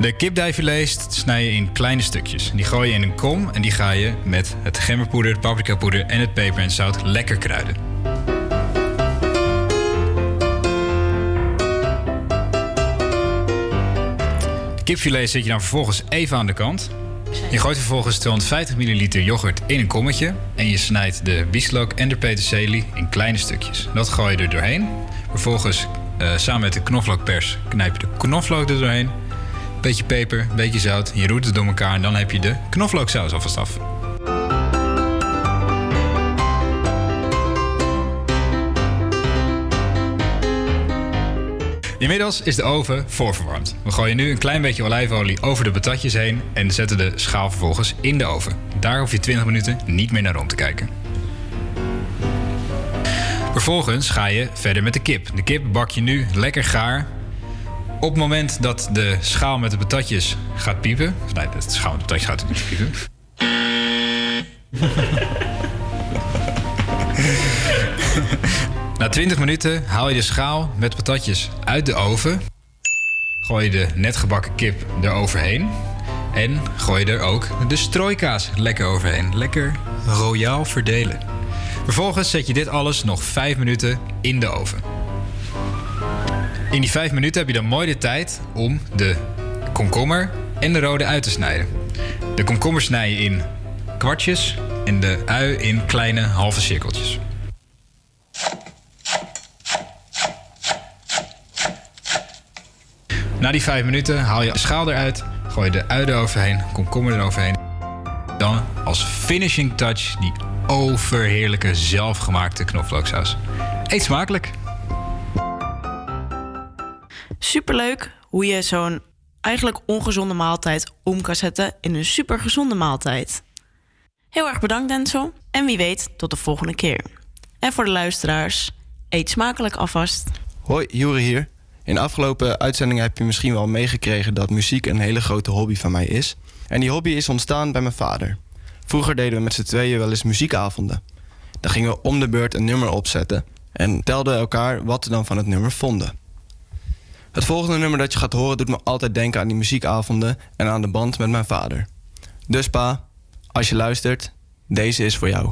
De kipdijfilet snij je in kleine stukjes. Die gooi je in een kom en die ga je met het gemberpoeder, het paprikapoeder en het peper en zout lekker kruiden. De kipfilet zet je dan vervolgens even aan de kant. Je gooit vervolgens 250 milliliter yoghurt in een kommetje. En je snijdt de bieslook en de peterselie in kleine stukjes. Dat gooi je er doorheen. Vervolgens eh, samen met de knoflookpers knijp je de knoflook er doorheen. Beetje peper, beetje zout. Je roert het door elkaar en dan heb je de knoflooksaus alvast af. Inmiddels is de oven voorverwarmd. We gooien nu een klein beetje olijfolie over de patatjes heen en zetten de schaal vervolgens in de oven. Daar hoef je 20 minuten niet meer naar om te kijken. Vervolgens ga je verder met de kip. De kip bak je nu lekker gaar. Op het moment dat de schaal met de patatjes gaat piepen. Nee, de schaal met de patatjes gaat niet piepen. Na 20 minuten haal je de schaal met patatjes uit de oven. Gooi je de net gebakken kip eroverheen. En gooi je er ook de strooikaas lekker overheen. Lekker royaal verdelen. Vervolgens zet je dit alles nog 5 minuten in de oven. In die 5 minuten heb je dan mooi de tijd om de komkommer en de rode ui te snijden. De komkommer snij je in kwartjes en de ui in kleine halve cirkeltjes. Na die vijf minuten haal je de schaal eruit, gooi je de ui eroverheen, komkommer eroverheen. Dan als finishing touch die overheerlijke zelfgemaakte knoflooksaus. Eet smakelijk! Superleuk hoe je zo'n eigenlijk ongezonde maaltijd om kan zetten in een supergezonde maaltijd. Heel erg bedankt Denso en wie weet tot de volgende keer. En voor de luisteraars, eet smakelijk alvast. Hoi, Jure hier. In de afgelopen uitzendingen heb je misschien wel meegekregen dat muziek een hele grote hobby van mij is. En die hobby is ontstaan bij mijn vader. Vroeger deden we met z'n tweeën wel eens muziekavonden. Dan gingen we om de beurt een nummer opzetten en telden elkaar wat we dan van het nummer vonden. Het volgende nummer dat je gaat horen doet me altijd denken aan die muziekavonden en aan de band met mijn vader. Dus pa, als je luistert, deze is voor jou.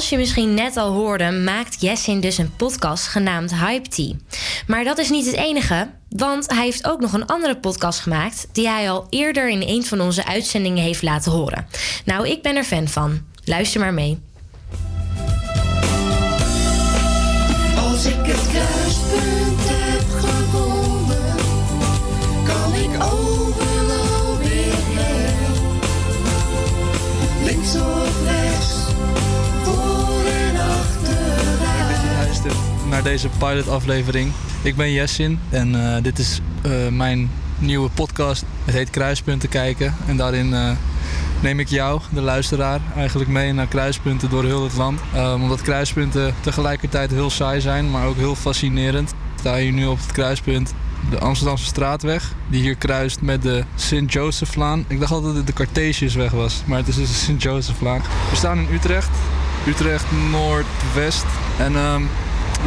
Zoals je misschien net al hoorde, maakt Jessin dus een podcast genaamd Hype Tea. Maar dat is niet het enige, want hij heeft ook nog een andere podcast gemaakt die hij al eerder in een van onze uitzendingen heeft laten horen. Nou, ik ben er fan van. Luister maar mee. Als naar deze pilot-aflevering. Ik ben Jessin en eh, dit is eh, mijn nieuwe podcast. Het heet Kruispunten kijken. En daarin eh, neem ik jou, de luisteraar, eigenlijk mee naar kruispunten door heel het land. Eh, omdat kruispunten tegelijkertijd heel saai zijn, maar ook heel fascinerend. Sta hier nu op het kruispunt de Amsterdamse straatweg, die hier kruist met de Sint-Joseflaan. Ik dacht altijd dat het de Cartesiusweg was, maar het is dus de Sint-Joseflaan. We staan in Utrecht, Utrecht Noordwest. En ehm,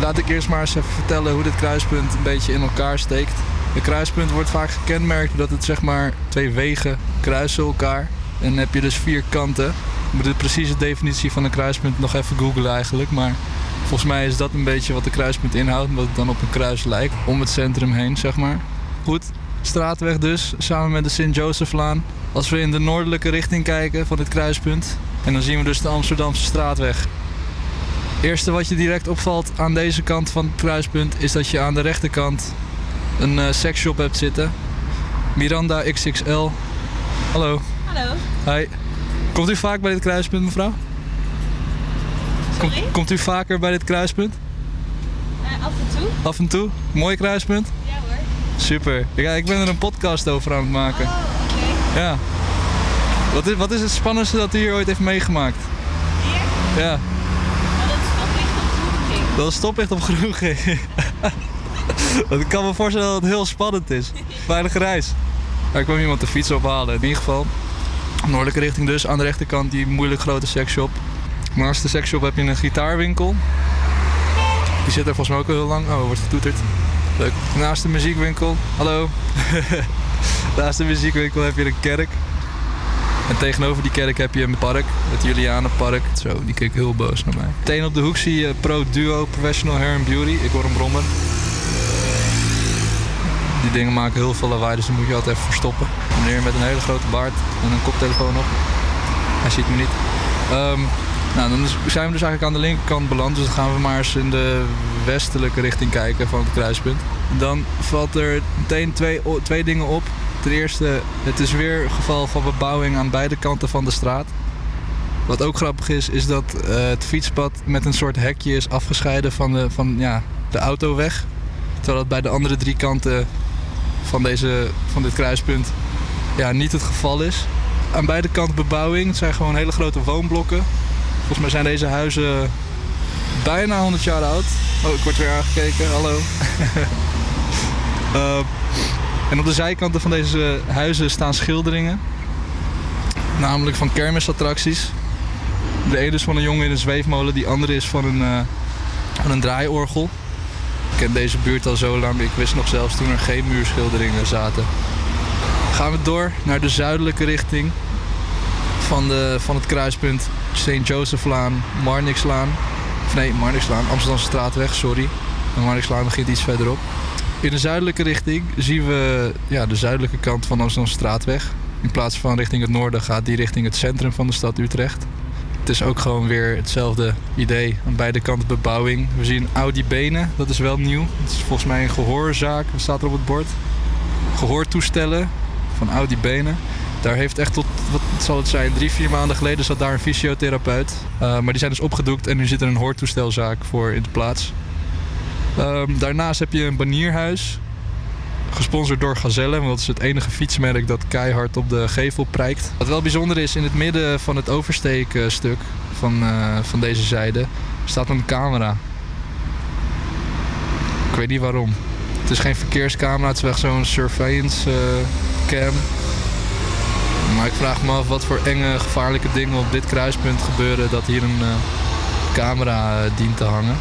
laat ik eerst maar eens even vertellen hoe dit kruispunt een beetje in elkaar steekt. Een kruispunt wordt vaak gekenmerkt dat het zeg maar twee wegen kruisen elkaar. En dan heb je dus vier kanten. Ik moet de precieze definitie van een kruispunt nog even googlen eigenlijk. Maar volgens mij is dat een beetje wat een kruispunt inhoudt. Omdat het dan op een kruis lijkt. Om het centrum heen, zeg maar. Goed, straatweg dus. Samen met de Sint-Joseflaan. Als we in de noordelijke richting kijken van dit kruispunt. En dan zien we dus de Amsterdamse straatweg. Eerste wat je direct opvalt aan deze kant van het kruispunt... is dat je aan de rechterkant een eh seksshop hebt zitten. Miranda XXL. Hallo. Hallo. Hi. Komt u vaak bij dit kruispunt, mevrouw? Sorry? komt u vaker bij dit kruispunt? Eh, af en toe? Af en toe? Mooi kruispunt? Ja hoor. Super. Ja, ik ben er een podcast over aan het maken. Oh, oké. Ja. Wat is, wat is het spannendste dat u hier ooit heeft meegemaakt? Hier? Ja, Nou, dat is stoplicht op het stoplicht op groen ik kan me voorstellen dat het heel spannend is. Veilige reis. Ik kwam iemand de fiets ophalen. In ieder geval, noordelijke richting dus. Aan de rechterkant die moeilijk grote seksshop. Maar naast de seksshop heb je een gitaarwinkel. Die zit er volgens mij ook al heel lang. Oh, wordt getoeterd. Leuk. Naast de muziekwinkel. Hallo. naast de muziekwinkel heb je een kerk. En tegenover die kerk heb je een park, het Julianenpark. Zo, die keek heel boos naar mij. Meteen op de hoek zie je Pro Duo Professional Hair and Beauty. Ik hoor hem brommen. Die dingen maken heel veel lawaai, dus daar moet je altijd even verstoppen. Een meneer met een hele grote baard en een koptelefoon op. Hij ziet me niet. Ehm, nou, dan zijn we dus eigenlijk aan de linkerkant beland. Dus dan gaan we maar eens in de westelijke richting kijken van het kruispunt. Dan valt er meteen twee, twee dingen op. Ten eerste, het is weer een geval van bebouwing aan beide kanten van de straat. Wat ook grappig is, is dat eh, het fietspad met een soort hekje is afgescheiden van de, van, ja, de autoweg. Terwijl dat bij de andere drie kanten van, deze, van dit kruispunt ja, niet het geval is. Aan beide kanten bebouwing. Het zijn gewoon hele grote woonblokken. Volgens mij zijn deze huizen bijna 100 jaar oud. Oh, ik word weer aangekeken. Hallo. Eh, en op de zijkanten van deze huizen staan schilderingen. Namelijk van kermisattracties. De ene is van een jongen in een zweefmolen, die andere is van een, eh, van een draaiorgel. Ik ken deze buurt al zo lang, ik wist nog zelfs toen er geen muurschilderingen zaten. Gaan we door naar de zuidelijke richting van, de, van het kruispunt St. Josephlaan, Marnixlaan. Of nee, Marnixlaan, Amsterdamse straatweg, sorry. En Marnixlaan begint iets verderop. In de zuidelijke richting zien we ja, de zuidelijke kant van de Amsterdamse straatweg. In plaats van richting het noorden gaat die richting het centrum van de stad Utrecht. Het is ook gewoon weer hetzelfde idee. Aan beide kanten bebouwing. We zien Audi Benen, dat is wel nieuw. Het is volgens mij een gehoorzaak, wat staat er op het bord? Gehoortoestellen van Audi Benen. Daar heeft echt tot, wat zal het zijn, drie, vier maanden geleden zat daar een fysiotherapeut. Uh, maar die zijn dus opgedoekt en nu zit er een hoortoestelzaak voor in de plaats. Um, daarnaast heb je een banierhuis. Gesponsord door Gazelle, want dat is het enige fietsmerk dat keihard op de gevel prijkt. Wat wel bijzonder is, in het midden van het oversteekstuk van, uh, van deze zijde staat een camera. Ik weet niet waarom. Het is geen verkeerscamera, het is echt zo'n surveillance uh, cam. Maar ik vraag me af wat voor enge, gevaarlijke dingen op dit kruispunt gebeuren dat hier een uh, camera dient te hangen.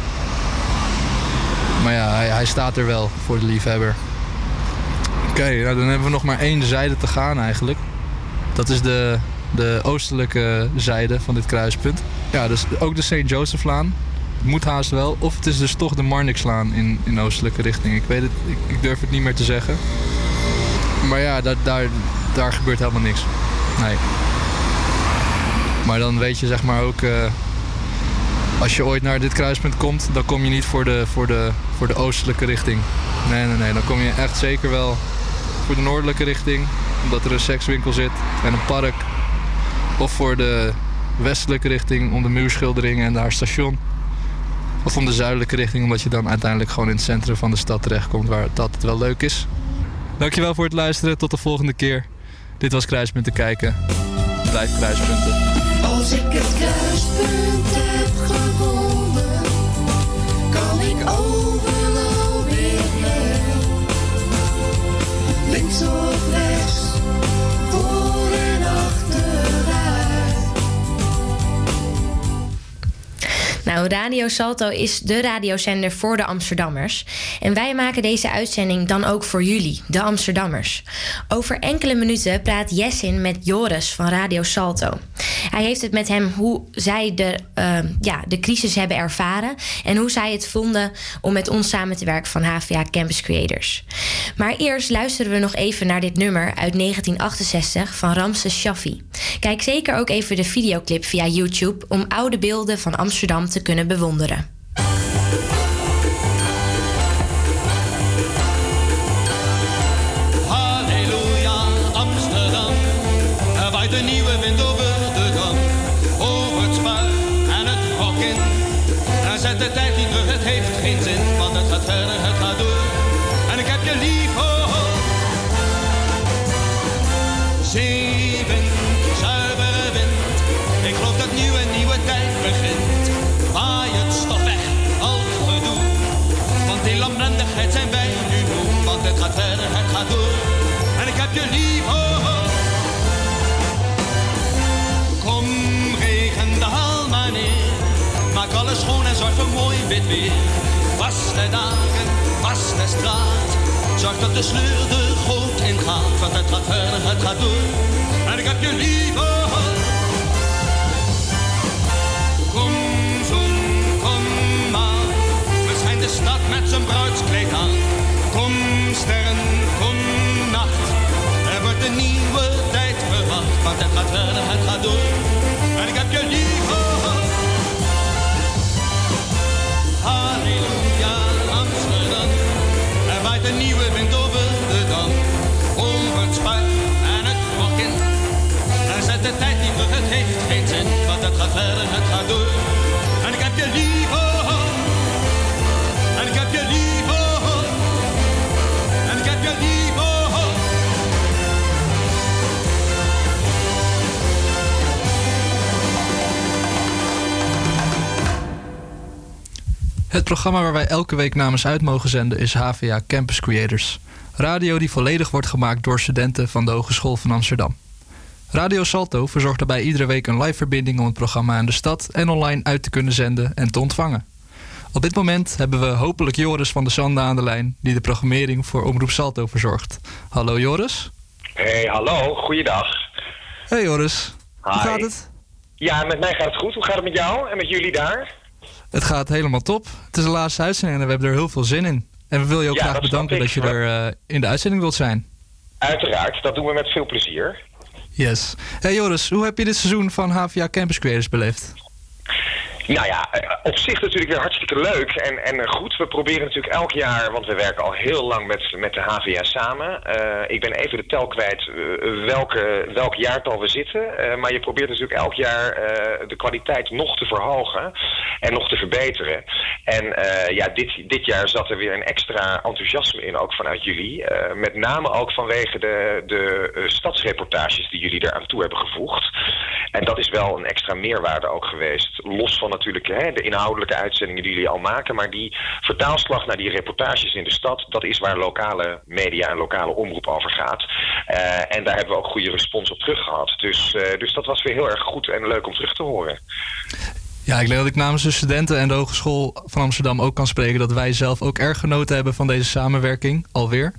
Maar ja, hij, staat er wel voor de liefhebber. Oké, nou dan hebben we nog maar één zijde te gaan eigenlijk. Dat is de, de oostelijke zijde van dit kruispunt. Ja, dus ook de St. Josephlaan. Moet haast wel. Of het is dus toch de Marnixlaan in, in oostelijke richting. Ik weet het, ik, ik durf het niet meer te zeggen. Maar ja, daar, daar, daar gebeurt helemaal niks. Nee. Maar dan weet je zeg maar ook... eh, als je ooit naar dit kruispunt komt, dan kom je niet voor de, voor de, voor de oostelijke richting. Nee, nee, nee. Dan kom je echt zeker wel voor de noordelijke richting. Omdat er een sekswinkel zit en een park. Of voor de westelijke richting om de muurschilderingen en daar station. Of om de zuidelijke richting, omdat je dan uiteindelijk gewoon in het centrum van de stad terechtkomt, waar altijd wel leuk is. Dankjewel voor het luisteren. Tot de volgende keer. Dit was Kruispunten Kijken. Blijf kruispunten. Als ik het kruispunt heb Nou, Radio Salto is de radiozender voor de Amsterdammers. En wij maken deze uitzending dan ook voor jullie, de Amsterdammers. Over enkele minuten praat Jessin met Joris van Radio Salto. Hij heeft het met hem hoe zij de, eh, ja, de crisis hebben ervaren... en hoe zij het vonden om met ons samen te werken van HVA Campus Creators. Maar eerst luisteren we nog even naar dit nummer uit 1968 van Ramses Shaffi. Kijk zeker ook even de videoclip via YouTube... om oude beelden van Amsterdam te kunnen bewonderen. En ik heb je lief, oh, oh. Kom, regen, daal maar neer. Maak alles schoon en zorg voor mooi wit weer. Was de dagen, was de straat. Zorg dat de sleur de goot ingaat. Want het gaat verder, het gaat door. En ik heb je lief, oh, oh. Kom, zon, kom maar. We zijn de stad met zijn bruidskleed aan. Sterren, kom, nacht. Er wordt een nieuwe tijd verwacht. Want het gaat verder, het gaat door. En ik heb je lief, oh. Halleluja, Amsterdam. Er waait een nieuwe wind over de dam. Over het spui en het rok in. En zet de tijd niet terug, het heeft geen zin. Want het gaat verder, het gaat door. Het programma waar wij elke week namens uit mogen zenden is HVA Campus Creators. Radio die volledig wordt gemaakt door studenten van de Hogeschool van Amsterdam. Radio Salto verzorgt daarbij iedere week een live verbinding om het programma aan de stad en online uit te kunnen zenden en te ontvangen. Op dit moment hebben we hopelijk Joris van de Zande aan de lijn, die de programmering voor Omroep Salto verzorgt. Hallo Joris. Hey, hallo, goeiedag. Hey Joris, hoe Hi. gaat het? Ja, met mij gaat het goed. Hoe gaat het met jou en met jullie daar? Het gaat helemaal top. Het is de laatste uitzending en we hebben er heel veel zin in. En we willen je ook Ja, graag dat bedanken dat je er eh, in de uitzending wilt zijn. Uiteraard, dat doen we met veel plezier. Yes. Hey Joris, hoe heb je dit seizoen van HVA Campus Creators beleefd? Nou ja, eh, op zich natuurlijk weer hartstikke leuk en, en goed. We proberen natuurlijk elk jaar, want we werken al heel lang met, met de HVA samen. Eh, ik ben even de tel kwijt eh, welke, welk jaartal we zitten. Maar je probeert natuurlijk elk jaar de kwaliteit nog te verhogen en nog te verbeteren. En ja, dit, dit jaar zat er weer een extra enthousiasme in, ook vanuit jullie. Met name ook vanwege de, de stadsreportages die jullie eraan toe hebben gevoegd. En dat is wel een extra meerwaarde ook geweest. Los van natuurlijk hè, de inhoudelijke uitzendingen die jullie al maken. Maar die vertaalslag naar die reportages in de stad, dat is waar lokale media en lokale omroep over gaat. Eh, en daar hebben we ook goede respons op terug gehad. Dus, eh, dus dat was weer heel erg goed en leuk om terug te horen. Ja, ik denk dat ik namens de studenten en de Hogeschool van Amsterdam ook kan spreken dat wij zelf ook erg genoten hebben van deze samenwerking, alweer.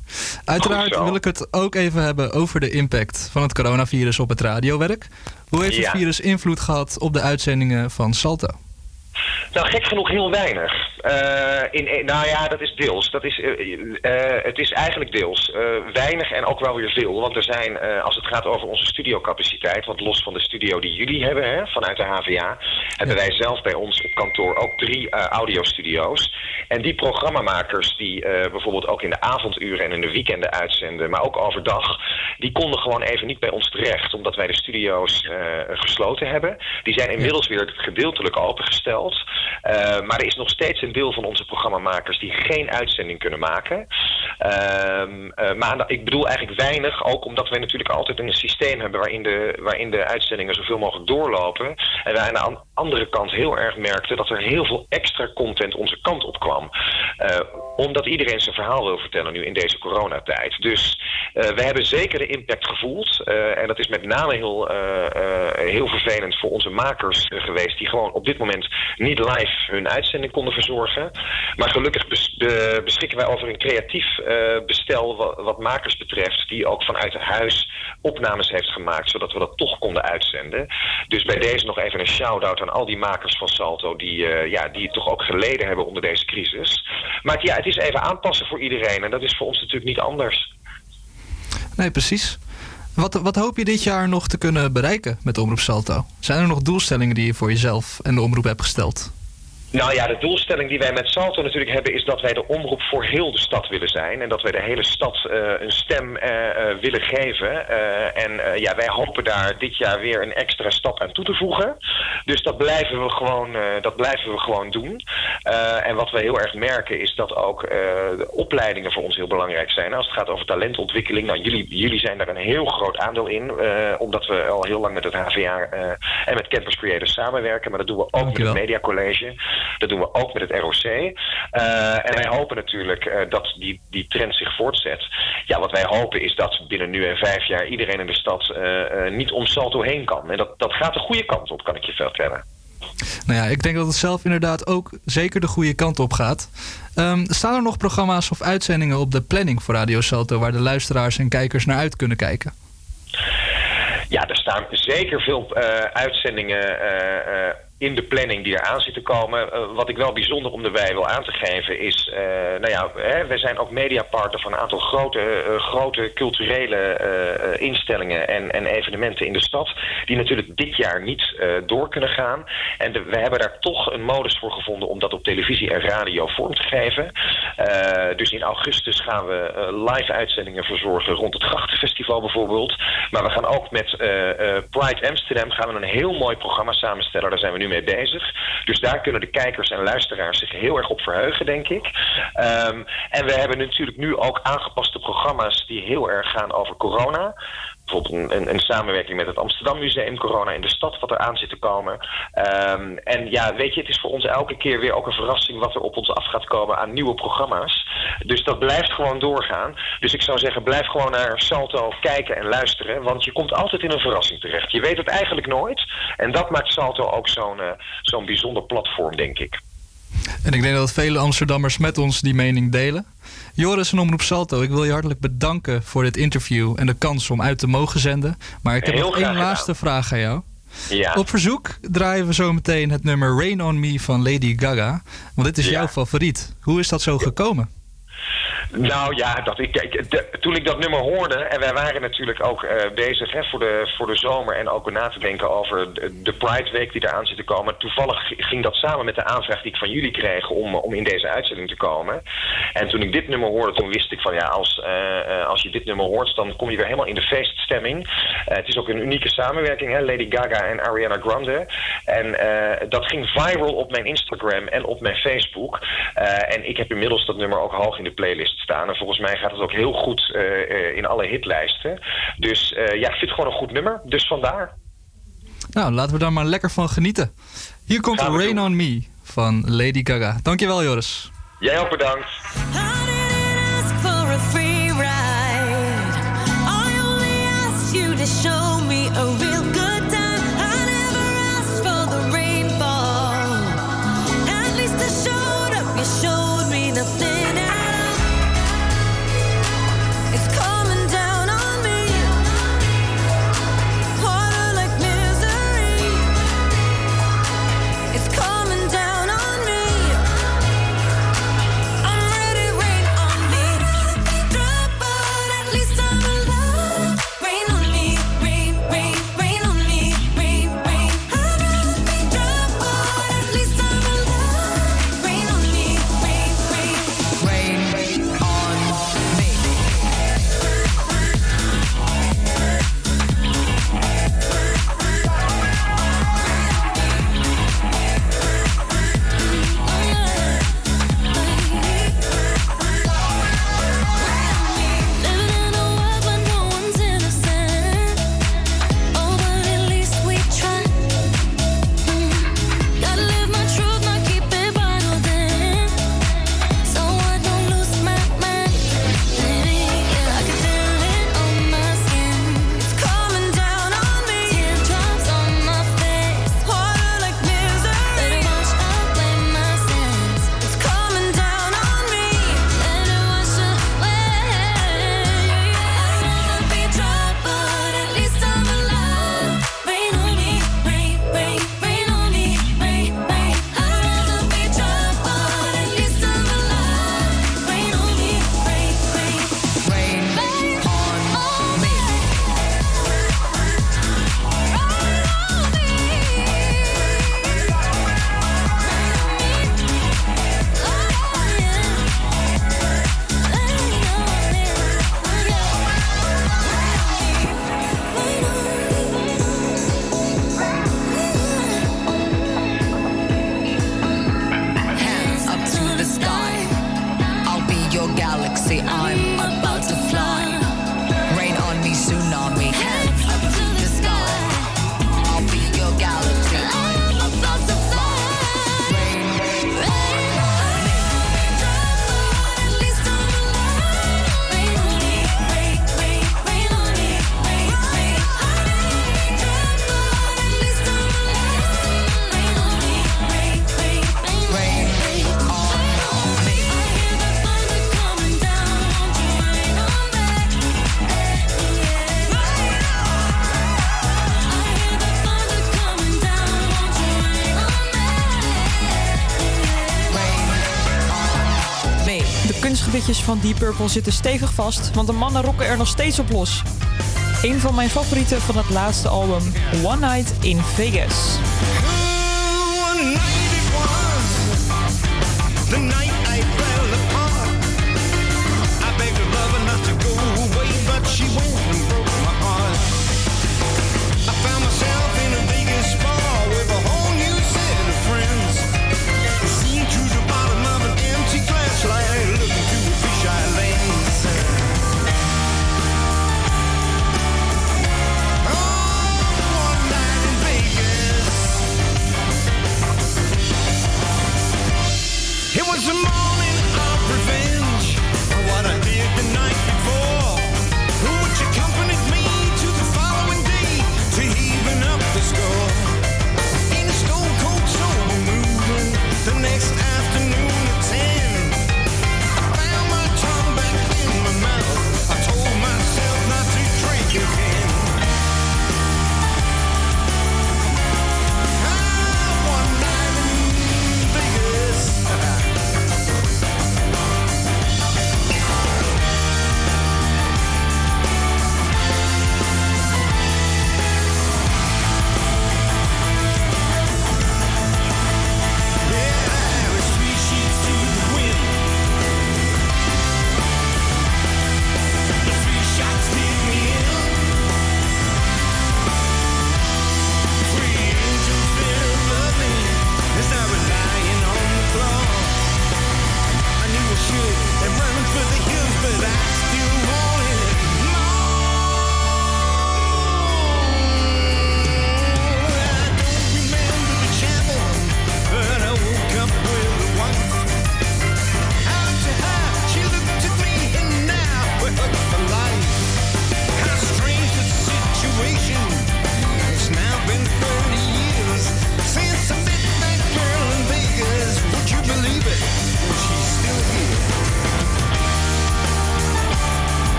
Uiteraard wil ik het ook even hebben over de impact van het coronavirus op het radiowerk. Hoe heeft het Ja. virus invloed gehad op de uitzendingen van Salto? Nou, gek genoeg heel weinig. Eh, in, nou ja, dat is deels. Dat is, eh, eh, het is eigenlijk deels. Weinig en ook wel weer veel. Want er zijn, als het gaat over onze studiocapaciteit... want los van de studio die jullie hebben hè, vanuit de HVA... hebben wij zelf bij ons op kantoor ook drie audiostudio's. En die programmamakers die bijvoorbeeld ook in de avonduren en in de weekenden uitzenden... maar ook overdag, die konden gewoon even niet bij ons terecht... omdat wij de studio's gesloten hebben. Die zijn inmiddels weer gedeeltelijk opengesteld. Eh, maar er is nog steeds een deel van onze programmamakers die geen uitzending kunnen maken. Ehm, eh, maar ik bedoel eigenlijk weinig, ook omdat wij natuurlijk altijd een systeem hebben waarin de, waarin de uitzendingen zoveel mogelijk doorlopen. En wij aan andere kant heel erg merkten dat er heel veel extra content onze kant op kwam. Eh, omdat iedereen zijn verhaal wil vertellen nu in deze coronatijd. Dus eh, we hebben zeker de impact gevoeld. eh, en dat is met name heel, heel vervelend voor onze makers geweest. Die gewoon op dit moment niet live hun uitzending konden verzorgen. Maar gelukkig bes- be- beschikken wij over een creatief bestel wat, wat makers betreft. Die ook vanuit huis opnames heeft gemaakt. Zodat we dat toch konden uitzenden. Dus bij deze nog even een shout-out aan al die makers van Salto. Die, eh, ja, die toch ook geleden hebben onder deze crisis. Maar het- ja, het is even aanpassen voor iedereen. En dat is voor ons natuurlijk niet anders. Nee, precies. Wat, wat hoop je dit jaar nog te kunnen bereiken met Omroep Salto? Zijn er nog doelstellingen die je voor jezelf en de omroep hebt gesteld? Nou ja, de doelstelling die wij met Salto natuurlijk hebben... is dat wij de omroep voor heel de stad willen zijn. En dat wij de hele stad eh, een stem eh, eh, willen geven. En ja, wij hopen daar dit jaar weer een extra stap aan toe te voegen. Dus dat blijven we gewoon, dat blijven we gewoon doen. En wat we heel erg merken is dat ook de opleidingen voor ons heel belangrijk zijn. Als het gaat over talentontwikkeling. Nou, jullie, jullie zijn daar een heel groot aandeel in. omdat we al heel lang met het HVA en met Campus Creators samenwerken. Maar dat doen we ook met het Media College. Dat doen we ook met het ROC. Eh, en wij hopen natuurlijk eh, dat die, die trend zich voortzet. Ja, wat wij hopen is dat binnen nu en vijf jaar iedereen in de stad eh, niet om Salto heen kan. En dat, dat gaat de goede kant op, kan ik je vertellen. Nou ja, ik denk dat het zelf inderdaad ook zeker de goede kant op gaat. Ehm, staan er nog programma's of uitzendingen op de planning voor Radio Salto... waar de luisteraars en kijkers naar uit kunnen kijken? Ja, er staan zeker veel uitzendingen eh, in de planning die eraan zitten komen. Eh, wat ik wel bijzonder om de wij wil aan te geven is... eh, nou ja, hè, wij zijn ook mediapartner van een aantal grote, eh, grote culturele instellingen en, en evenementen in de stad... die natuurlijk dit jaar niet door kunnen gaan. En we hebben daar toch een modus voor gevonden om dat op televisie en radio vorm te geven. Dus in augustus gaan we live uitzendingen verzorgen rond het Grachtenfestival bijvoorbeeld. Maar we gaan ook met Pride Amsterdam gaan we een heel mooi programma samenstellen. Daar zijn we nu mee bezig. Dus daar kunnen de kijkers en luisteraars zich heel erg op verheugen, denk ik. Ehm, en we hebben natuurlijk nu ook aangepaste programma's die heel erg gaan over corona. Bijvoorbeeld een, samenwerking met het Amsterdam Museum Corona in de stad, wat er aan zit te komen. Ehm, en ja, weet je, het is voor ons elke keer weer ook een verrassing wat er op ons af gaat komen aan nieuwe programma's. Dus dat blijft gewoon doorgaan. Dus ik zou zeggen, blijf gewoon naar Salto kijken en luisteren, want je komt altijd in een verrassing terecht. Je weet het eigenlijk nooit. En dat maakt Salto ook zo'n eh, zo'n bijzonder platform, denk ik. En ik denk dat vele Amsterdammers met ons die mening delen. Joris en Omroep Salto, ik wil je hartelijk bedanken voor dit interview en de kans om uit te mogen zenden. Maar ik heb Heel nog één laatste vraag aan jou. Ja. Op verzoek draaien we zo meteen het nummer Rain on Me van Lady Gaga. Want dit is jouw favoriet. Hoe is dat zo gekomen? Nou ja, dat ik, toen ik dat nummer hoorde, en wij waren natuurlijk ook eh, bezig hè, voor, de, voor de zomer en ook na te denken over de, de Pride Week die eraan zit te komen. Toevallig ging dat samen met de aanvraag die ik van jullie kreeg om, om in deze uitzending te komen. En toen ik dit nummer hoorde, toen wist ik van ja, als, eh, eh, als je dit nummer hoort, dan kom je weer helemaal in de feeststemming. Het is ook een unieke samenwerking, hè, Lady Gaga en Ariana Grande. En dat ging viral op mijn Instagram en op mijn Facebook. En ik heb inmiddels dat nummer ook hoog in de playlist staan. En volgens mij gaat het ook heel goed eh, eh, in alle hitlijsten. Dus eh, ja, ik vind het gewoon een goed nummer. Dus vandaar. Nou, laten we daar maar lekker van genieten. Hier komt Rain on Me van Lady Gaga. Dankjewel Joris. Jij ook bedankt. I van Deep Purple zitten stevig vast, want de mannen rocken er nog steeds op los. Een van mijn favorieten van het laatste album, One Night in Vegas.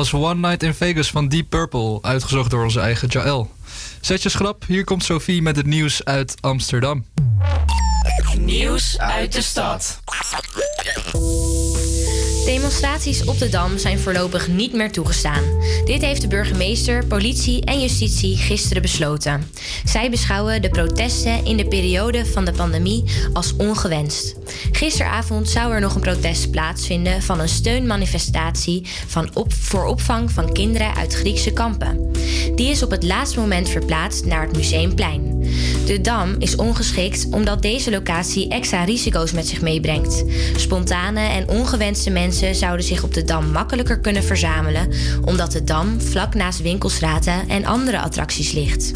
Was One Night in Vegas van Deep Purple, uitgezocht door onze eigen Jaël. Zet je schrap, hier komt Sophie met het nieuws uit Amsterdam. Nieuws uit de stad. Demonstraties op de Dam zijn voorlopig niet meer toegestaan. Dit heeft de burgemeester, politie en justitie gisteren besloten. Zij beschouwen de protesten in de periode van de pandemie als ongewenst. Gisteravond zou er nog een protest plaatsvinden van een steunmanifestatie van op, voor opvang van kinderen uit Griekse kampen. Die is op het laatste moment verplaatst naar het Museumplein. De Dam is ongeschikt omdat deze locatie extra risico's met zich meebrengt. Spontane en ongewenste mensen zouden zich op de Dam makkelijker kunnen verzamelen, omdat de Dam vlak naast winkelstraten en andere attracties ligt.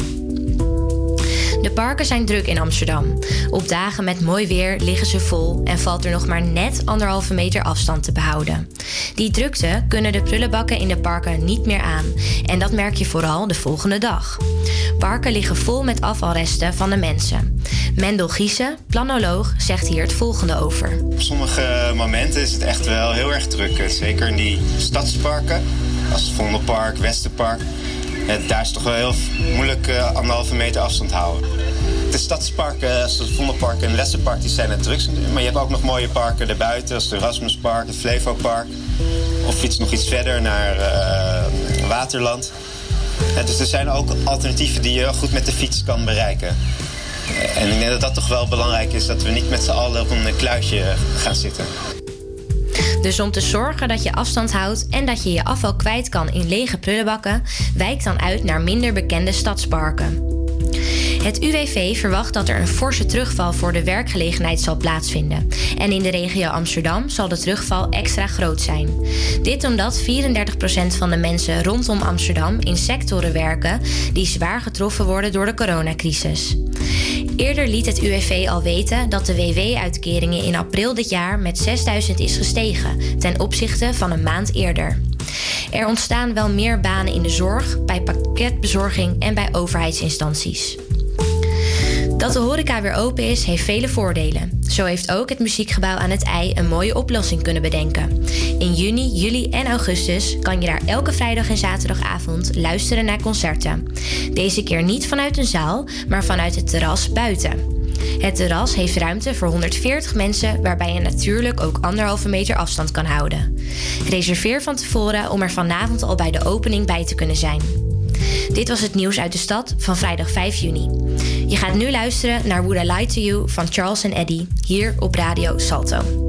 Parken zijn druk in Amsterdam. Op dagen met mooi weer liggen ze vol en valt er nog maar net anderhalve meter afstand te behouden. Die drukte kunnen de prullenbakken in de parken niet meer aan. En dat merk je vooral de volgende dag. Parken liggen vol met afvalresten van de mensen. Mendel Giesen, planoloog, zegt hier het volgende over. Op sommige momenten is het echt wel heel erg druk. Eh, Zeker in die stadsparken, als Vondelpark, Westerpark. Ja, daar is toch wel heel moeilijk eh, anderhalve meter afstand houden de stadsparken, eh, zoals het Vondelpark en Lessenpark die zijn het drugs. Maar je hebt ook nog mooie parken daarbuiten, als de Erasmuspark, het Flevopark. Of iets, nog iets verder naar eh, Waterland. Dus er zijn ook alternatieven die je goed met de fiets kan bereiken. Eh, en ik denk dat dat toch wel belangrijk is, dat we niet met z'n allen op een kluisje gaan zitten. Dus om te zorgen dat je afstand houdt en dat je je afval kwijt kan in lege prullenbakken, wijk dan uit naar minder bekende stadsparken. Het UWV verwacht dat er een forse terugval voor de werkgelegenheid zal plaatsvinden. En in de regio Amsterdam zal de terugval extra groot zijn. Dit omdat 34% van de mensen rondom Amsterdam in sectoren werken die zwaar getroffen worden door de coronacrisis. Eerder liet het UWV al weten dat de WW-uitkeringen in april dit jaar met 6000 is gestegen ten opzichte van een maand eerder. Er ontstaan wel meer banen in de zorg, bij pakketbezorging en bij overheidsinstanties. Dat de horeca weer open is, heeft vele voordelen. Zo heeft ook het muziekgebouw aan het ei een mooie oplossing kunnen bedenken. In juni, juli en augustus kan je daar elke vrijdag en zaterdagavond luisteren naar concerten. Deze keer niet vanuit een zaal, maar vanuit het terras buiten. Het terras heeft ruimte voor 140 mensen, waarbij je natuurlijk ook anderhalve meter afstand kan houden. Reserveer van tevoren om er vanavond al bij de opening bij te kunnen zijn. Dit was het nieuws uit de stad van vrijdag 5 juni. Je gaat nu luisteren naar Would I Lie to You van Charles en Eddie hier op Radio Salto.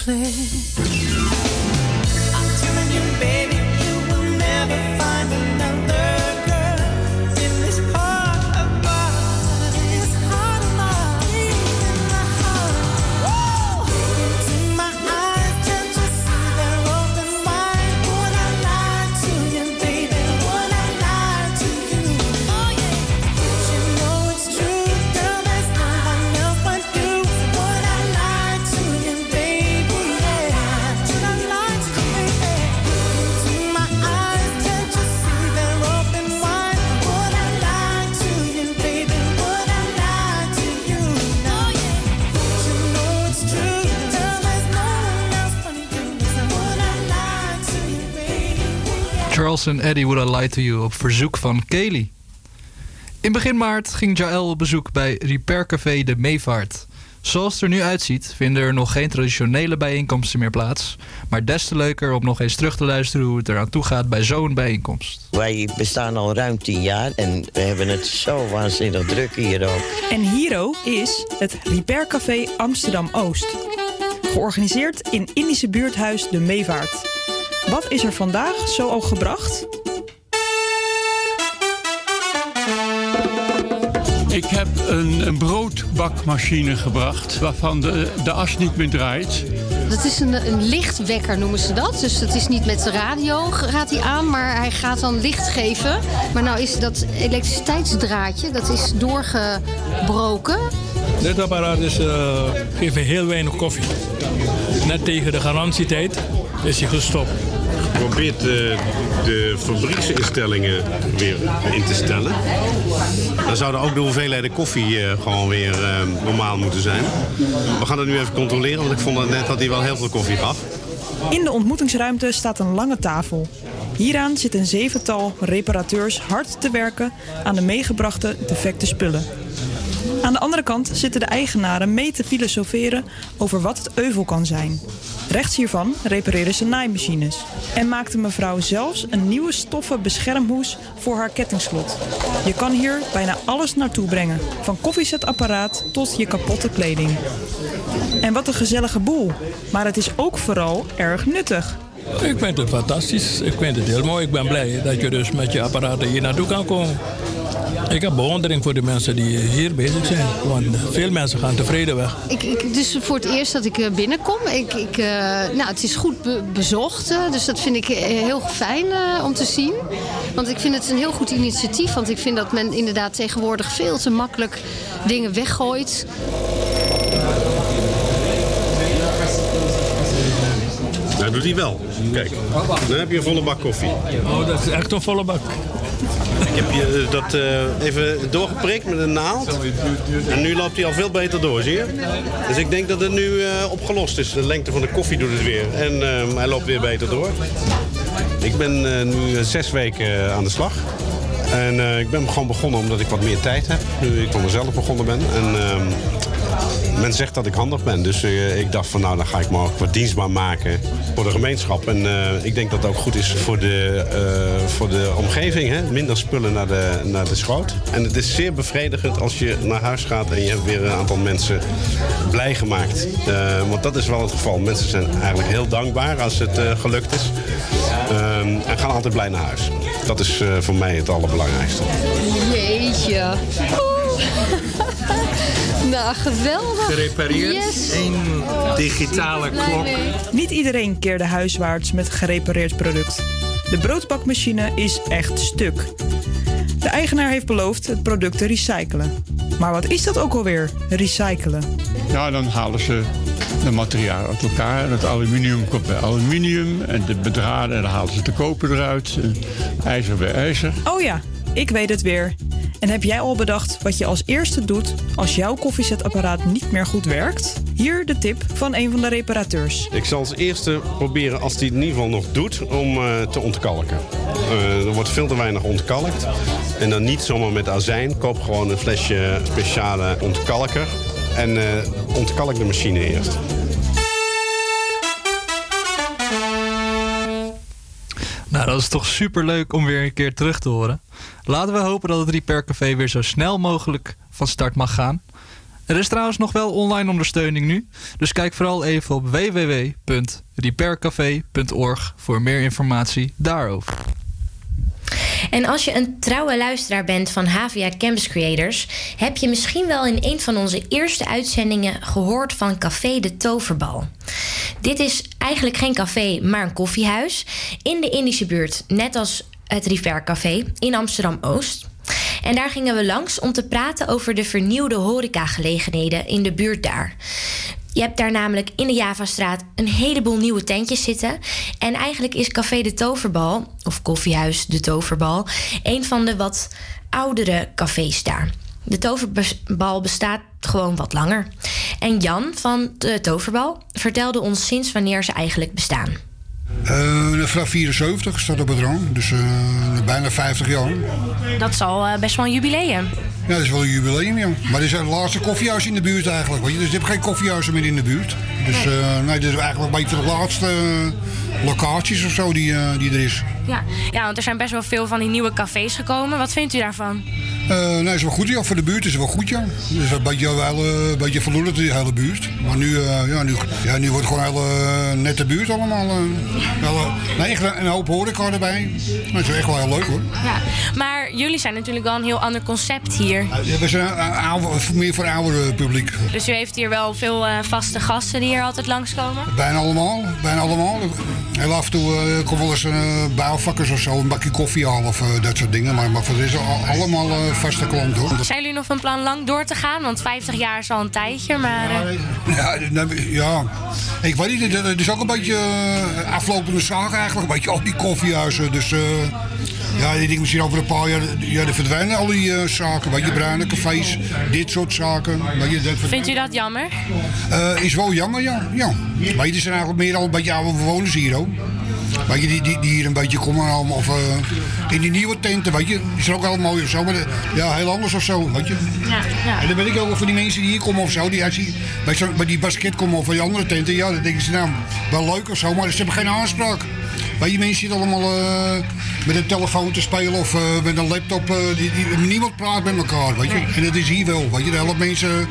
place En Eddie Would I Lie To You op verzoek van Kelly. In begin maart ging Jaël op bezoek bij Repaircafé De Meevaart. Zoals het er nu uitziet, vinden er nog geen traditionele bijeenkomsten meer plaats. Maar des te leuker om nog eens terug te luisteren hoe het eraan toe gaat bij zo'n bijeenkomst. Wij bestaan al ruim tien jaar en we hebben het zo waanzinnig druk hier ook. En Hiro is het Repaircafé Amsterdam Oost. Georganiseerd in Indische buurthuis De Meevaart. Wat is er vandaag zo al gebracht? Ik heb een, een broodbakmachine gebracht waarvan de, de as niet meer draait. Dat is een, een lichtwekker noemen ze dat. Dus dat is niet met de radio gaat hij aan, maar hij gaat dan licht geven. Maar nou is dat elektriciteitsdraadje, dat is doorgebroken. Dit apparaat is, eh geeft heel weinig koffie. Net tegen de garantietijd is hij gestopt. Geprobeerd de, de fabrieksinstellingen weer in te stellen. Dan zouden ook de hoeveelheden koffie eh, gewoon weer eh, normaal moeten zijn. We gaan het nu even controleren, want ik vond net dat hij wel heel veel koffie gaf. In de ontmoetingsruimte staat een lange tafel. Hieraan zit een zevental reparateurs hard te werken aan de meegebrachte defecte spullen. Aan de andere kant zitten de eigenaren mee te filosoferen over wat het euvel kan zijn. Rechts hiervan repareren ze naaimachines. En maakte mevrouw zelfs een nieuwe stoffen beschermhoes voor haar kettingslot. Je kan hier bijna alles naartoe brengen. Van koffiezetapparaat tot je kapotte kleding. En wat een gezellige boel. Maar het is ook vooral erg nuttig. Ik vind het fantastisch. Ik vind het heel mooi. Ik ben blij dat je dus met je apparaten hier naartoe kan komen. Ik heb bewondering voor de mensen die hier bezig zijn. Want veel mensen gaan tevreden weg. Ik, ik, is voor het eerst dat ik eh, binnenkom. Ik, ik, eh, nou, het is goed be- bezocht, eh, dus dat vind ik heel fijn eh, om te zien. Want ik vind het een heel goed initiatief. Want ik vind dat men inderdaad tegenwoordig veel te makkelijk dingen weggooit. Dat doet hij wel. Kijk, dan heb je een volle bak koffie. Oh, dat is echt een volle bak. Ik heb je eh, dat eh, even doorgeprikt met een naald. En nu loopt hij al veel beter door, zie je? Dus ik denk dat het nu eh, opgelost is. De lengte van de koffie doet het weer. En eh, hij loopt weer beter door. Ik ben nu zes weken aan de slag. En ik ben gewoon begonnen omdat ik wat meer tijd heb. Nu ik voor mezelf begonnen ben. En ehm, men zegt dat ik handig ben. Dus eh, ik dacht van nou, dan ga ik me ook wat dienstbaar maken voor de gemeenschap. En eh, ik denk dat het ook goed is voor de, eh, voor de omgeving. Hè? Minder spullen naar de, naar de schoot. En het is zeer bevredigend als je naar huis gaat en je hebt weer een aantal mensen blij gemaakt. Want dat is wel het geval. Mensen zijn eigenlijk heel dankbaar als het gelukt is. Ehm, en gaan altijd blij naar huis. Dat is voor mij het allerbelangrijkste. Jeetje. nou, geweldig. Gerepareerd. Yes. Eén digitale Nee, klok. Niet iedereen keerde huiswaarts met gerepareerd product. De broodbakmachine is echt stuk. De eigenaar heeft beloofd het product te recyclen. Maar wat is dat ook alweer, recyclen? Ja, dan halen ze de materialen uit elkaar. En het aluminium komt bij aluminium. En de bedraden, en dan halen ze de koper eruit. En ijzer bij ijzer. Oh ja, ik weet het weer. En heb jij al bedacht wat je als eerste doet als jouw koffiezetapparaat niet meer goed werkt? Hier de tip van een van de reparateurs. Ik zal als eerste proberen, als hij het in ieder geval nog doet, om eh, te ontkalken. Eh, er wordt veel te weinig ontkalkt. En dan niet zomaar met azijn. Koop gewoon een flesje speciale ontkalker. En eh ontkalk de machine eerst. Nou, dat is toch super leuk om weer een keer terug te horen. Laten we hopen dat het Repair weer zo snel mogelijk van start mag gaan. Er is trouwens nog wel online ondersteuning nu. Dus kijk vooral even op www.repaircafé.org voor meer informatie daarover. En als je een trouwe luisteraar bent van HVA Campus Creators, heb je misschien wel in een van onze eerste uitzendingen gehoord van Café de Toverbal. Dit is eigenlijk geen café, maar een koffiehuis in de Indische buurt, net als het River Café in Amsterdam Oost. En daar gingen we langs om te praten over de vernieuwde horecagelegenheden in de buurt daar. Je hebt daar namelijk in de Javastraat een heleboel nieuwe tentjes zitten. En eigenlijk is Café de Toverbal, of Koffiehuis de Toverbal, een van de wat oudere cafés daar. De Toverbal bestaat gewoon wat langer. En Jan van de Toverbal vertelde ons sinds wanneer ze eigenlijk bestaan. Eh vanaf 74 staat op het rang, dus eh, bijna 50 jaar. Dat is al eh, best wel een jubileum. Ja, dat is wel een jubileum, ja. Maar dit is het laatste koffiehuis in de buurt eigenlijk. Weet je? Dus je hebt geen koffiehuizen meer in de buurt. Dus eh, nee, dit is eigenlijk een beetje de laatste locaties of zo die, die er is. Ja. ja, want er zijn best wel veel van die nieuwe cafés gekomen. Wat vindt u daarvan? Eh, nee, is wel goed, ja. Voor de buurt is het wel goed, ja. Het is een beetje, wel, een beetje verloederd, die hele buurt. Maar nu, ja, nu, ja, nu wordt het gewoon een hele nette buurt allemaal. Wel, eh, nee, echt een, hoop horeca erbij. Dat is echt wel heel leuk, hoor. Ja. Maar jullie zijn natuurlijk wel een heel ander concept hier. Ja, we zijn oude- meer voor oudere publiek. Dus u heeft hier wel veel eh, vaste gasten die hier altijd langskomen? Bijna allemaal, bijna allemaal. Heel af en toe eh, komt wel eens een uh, bouwvakkers of zo, een bakje koffie halen of eh, dat soort dingen. Maar, maar voor de rest al- allemaal eh, vaste klanten hoor. Zijn jullie nog van plan lang door te gaan? Want 50 jaar is al een tijdje, maar... eh, Ja, nou, ja, ik weet niet, het- is ook een beetje eh, aflopende zaak eigenlijk. Een beetje al die koffiehuizen. Dus eh, ja, ik denk misschien over een paar jaar, ja, er verdwijnen al die eh, zaken. Weet je, bruine cafés, dit soort zaken. Weet je, dat Vindt u dat jammer? Eh, is wel jammer, ja. ja. Weet je, er zijn eigenlijk meer al een beetje oude bewoners hier ook. Weet je, die, die, die hier een beetje komen allemaal. Of eh, in die nieuwe tenten, weet je. Die zijn ook wel mooi of zo. Maar ja, heel anders of zo, weet je. Ja, ja. En dan ben ik ook van die mensen die hier komen of zo. Die, als die bij, zo, bij die basket komen of bij die andere tenten. Ja, dan denken ze nou, wel leuk of zo. Maar ze hebben geen aanspraak. Weet je, mensen zitten allemaal eh, met een telefoon te spelen of eh, met een laptop. eh, die, die, niemand praat met elkaar, weet je. En dat is hier wel, weet je. De helft mensen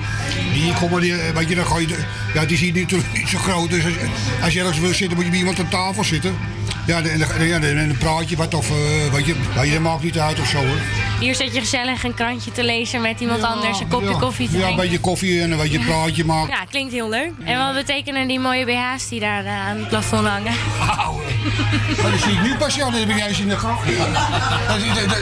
die hier komen, die, weet je, dan ga je... de- ja, het is hier natuurlijk niet zo groot. Dus als, als je ergens wil zitten, moet je bij iemand aan tafel zitten. Ja, en dan, ja, dan, dan praat je wat of, eh, weet je, weet je, maakt niet uit of zo hoor. Hier zit je gezellig een krantje te lezen met iemand anders, een kopje ja. koffie te Ja, een drinken. beetje koffie en een beetje praatje maken. Ja, klinkt heel leuk. En wat betekenen die mooie BH's die daar eh, aan het plafond hangen? Maar dat zie ik nu pas, ja, dat heb ik juist in de graf. Dat, is- dat, dat,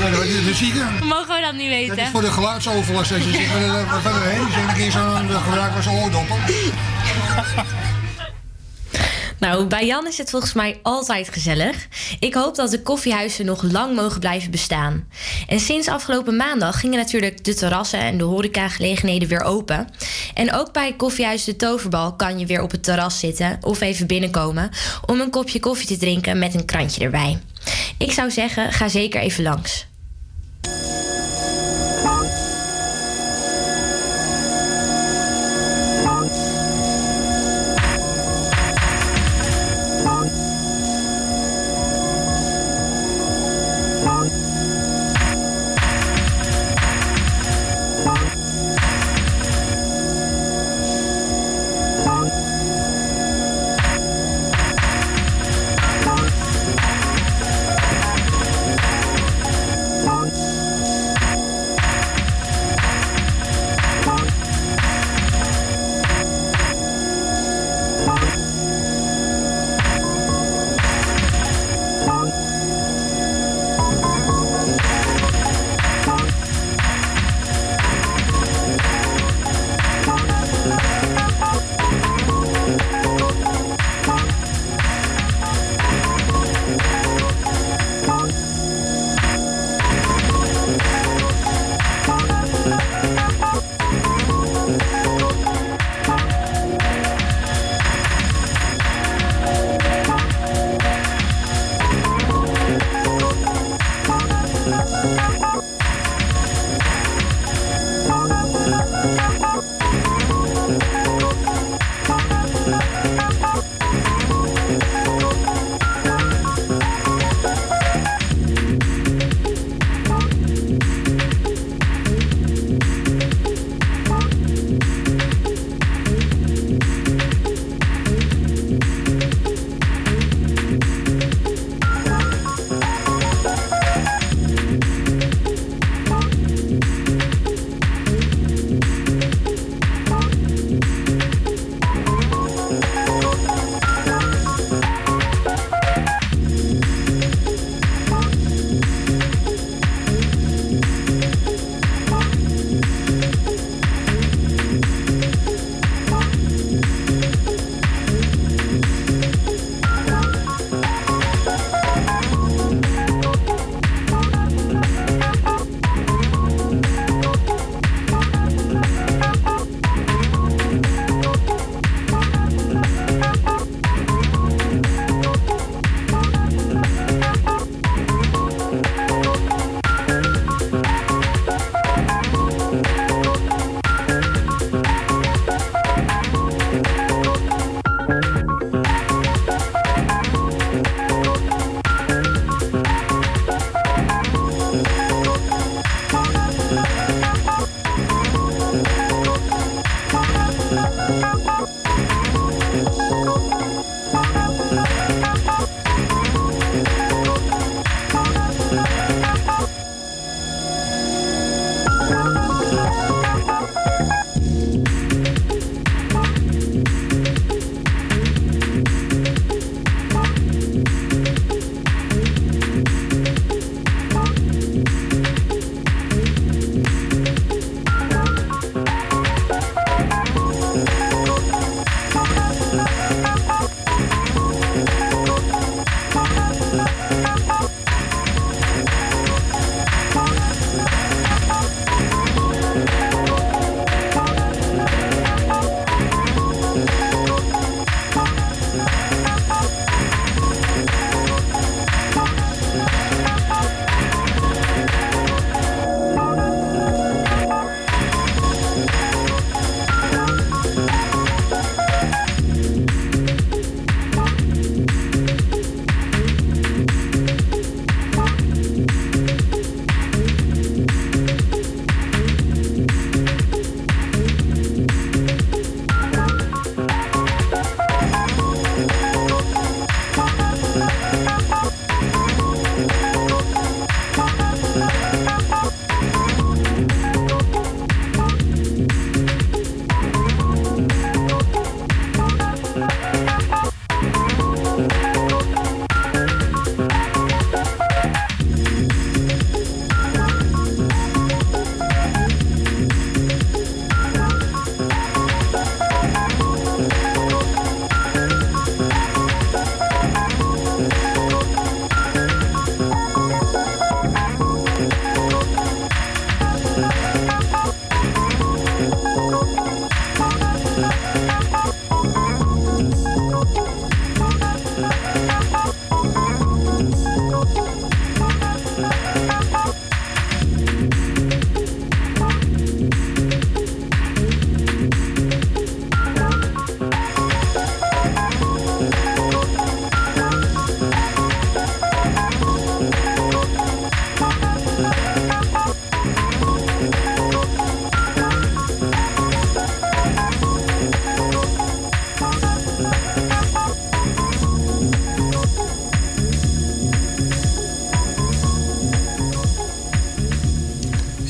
ja, dat, dat zie ik. Mogen we dat niet weten? Dat is voor de geluidsoverlast. Als je zegt, wat wat- wat er heen een keer zo'n gebruik als oordoppen. Nou, bij Jan is het volgens mij altijd gezellig. Ik hoop dat de koffiehuizen nog lang mogen blijven bestaan. En sinds afgelopen maandag gingen natuurlijk de terrassen en de horecagelegenheden weer open. En ook bij koffiehuis De Toverbal kan je weer op het terras zitten of even binnenkomen om een kopje koffie te drinken met een krantje erbij. Ik zou zeggen, ga zeker even langs.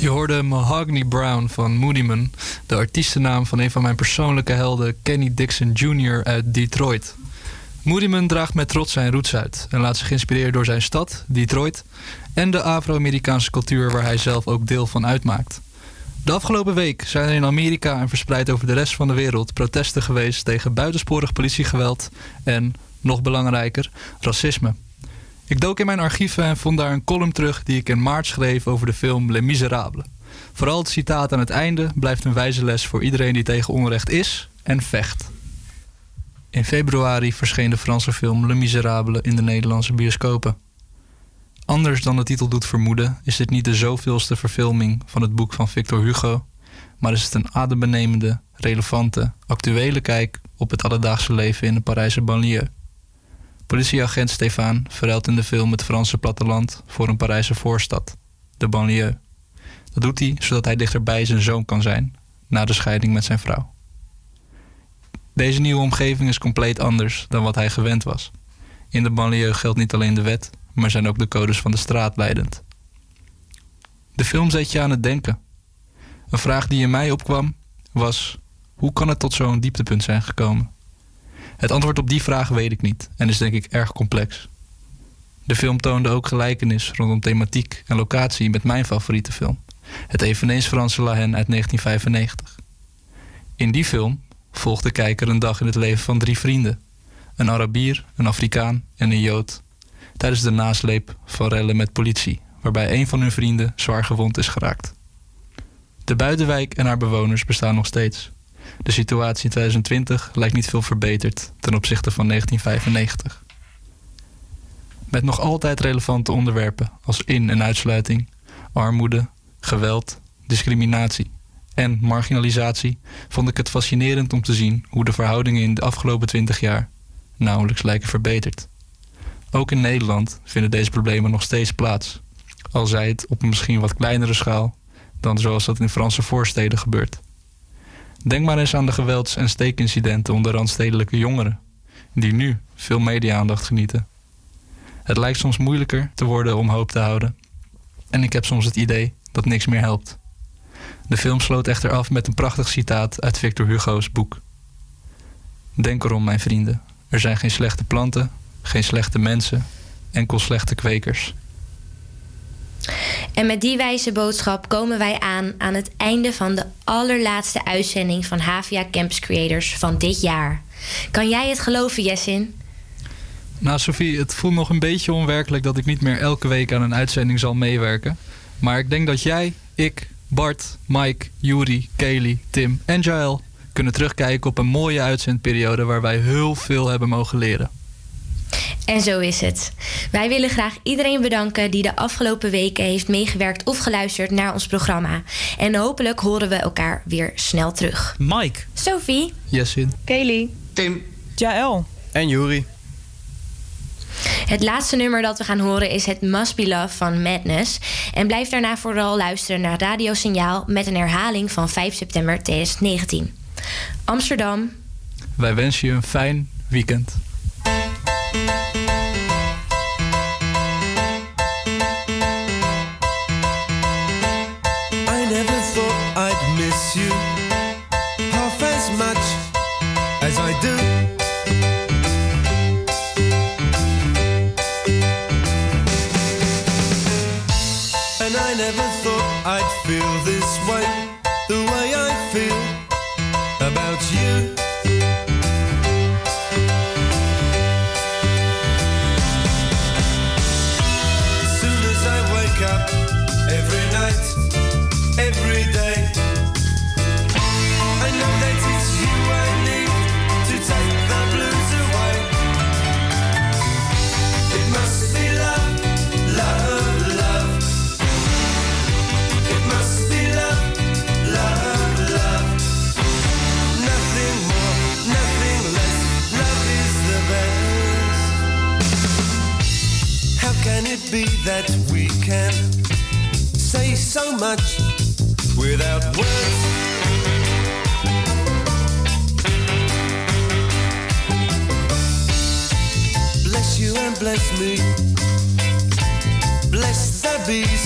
Je hoorde Mahogany Brown van Moodyman, de artiestennaam van een van mijn persoonlijke helden, Kenny Dixon Jr. uit Detroit. Moodyman draagt met trots zijn roots uit en laat zich inspireren door zijn stad, Detroit, en de Afro-Amerikaanse cultuur waar hij zelf ook deel van uitmaakt. De afgelopen week zijn er in Amerika en verspreid over de rest van de wereld protesten geweest tegen buitensporig politiegeweld en, nog belangrijker, racisme. Ik dook in mijn archieven en vond daar een column terug die ik in maart schreef over de film Les Miserables. Vooral het citaat aan het einde blijft een wijze les voor iedereen die tegen onrecht is en vecht. In februari verscheen de Franse film Le Miserable in de Nederlandse bioscopen. Anders dan de titel doet vermoeden, is dit niet de zoveelste verfilming van het boek van Victor Hugo, maar is het een adembenemende, relevante, actuele kijk op het alledaagse leven in de Parijse banlieue. Politieagent Stefan verruilt in de film het Franse platteland voor een Parijse voorstad, de banlieue. Dat doet hij zodat hij dichterbij zijn zoon kan zijn, na de scheiding met zijn vrouw. Deze nieuwe omgeving is compleet anders dan wat hij gewend was. In de banlieue geldt niet alleen de wet, maar zijn ook de codes van de straat leidend. De film zet je aan het denken. Een vraag die in mij opkwam was: hoe kan het tot zo'n dieptepunt zijn gekomen? Het antwoord op die vraag weet ik niet en is denk ik erg complex. De film toonde ook gelijkenis rondom thematiek en locatie met mijn favoriete film, het eveneens Franse La Haine uit 1995. In die film volgt de kijker een dag in het leven van drie vrienden: een Arabier, een Afrikaan en een Jood, tijdens de nasleep van rellen met politie, waarbij een van hun vrienden zwaar gewond is geraakt. De buitenwijk en haar bewoners bestaan nog steeds. De situatie in 2020 lijkt niet veel verbeterd ten opzichte van 1995. Met nog altijd relevante onderwerpen als in- en uitsluiting, armoede, geweld, discriminatie en marginalisatie vond ik het fascinerend om te zien hoe de verhoudingen in de afgelopen 20 jaar nauwelijks lijken verbeterd. Ook in Nederland vinden deze problemen nog steeds plaats, al zij het op een misschien wat kleinere schaal dan zoals dat in Franse voorsteden gebeurt. Denk maar eens aan de gewelds- en steekincidenten onder randstedelijke jongeren, die nu veel media-aandacht genieten. Het lijkt soms moeilijker te worden om hoop te houden. En ik heb soms het idee dat niks meer helpt. De film sloot echter af met een prachtig citaat uit Victor Hugo's boek. Denk erom, mijn vrienden. Er zijn geen slechte planten, geen slechte mensen, enkel slechte kwekers. En met die wijze boodschap komen wij aan aan het einde van de allerlaatste uitzending van Havia Campus Creators van dit jaar. Kan jij het geloven, Jessin? Nou, Sophie, het voelt nog een beetje onwerkelijk dat ik niet meer elke week aan een uitzending zal meewerken. Maar ik denk dat jij, ik, Bart, Mike, Juri, Kelly, Tim en Jael kunnen terugkijken op een mooie uitzendperiode waar wij heel veel hebben mogen leren. En zo is het. Wij willen graag iedereen bedanken die de afgelopen weken heeft meegewerkt of geluisterd naar ons programma. En hopelijk horen we elkaar weer snel terug. Mike. Sophie. Jessin. Kaylee. Tim. Jaël. En Juri. Het laatste nummer dat we gaan horen is het Must Be Love van Madness. En blijf daarna vooral luisteren naar Radio Signaal met een herhaling van 5 september 2019. Amsterdam. Wij wensen je een fijn weekend. I much without words? Bless you and bless me. Bless the bees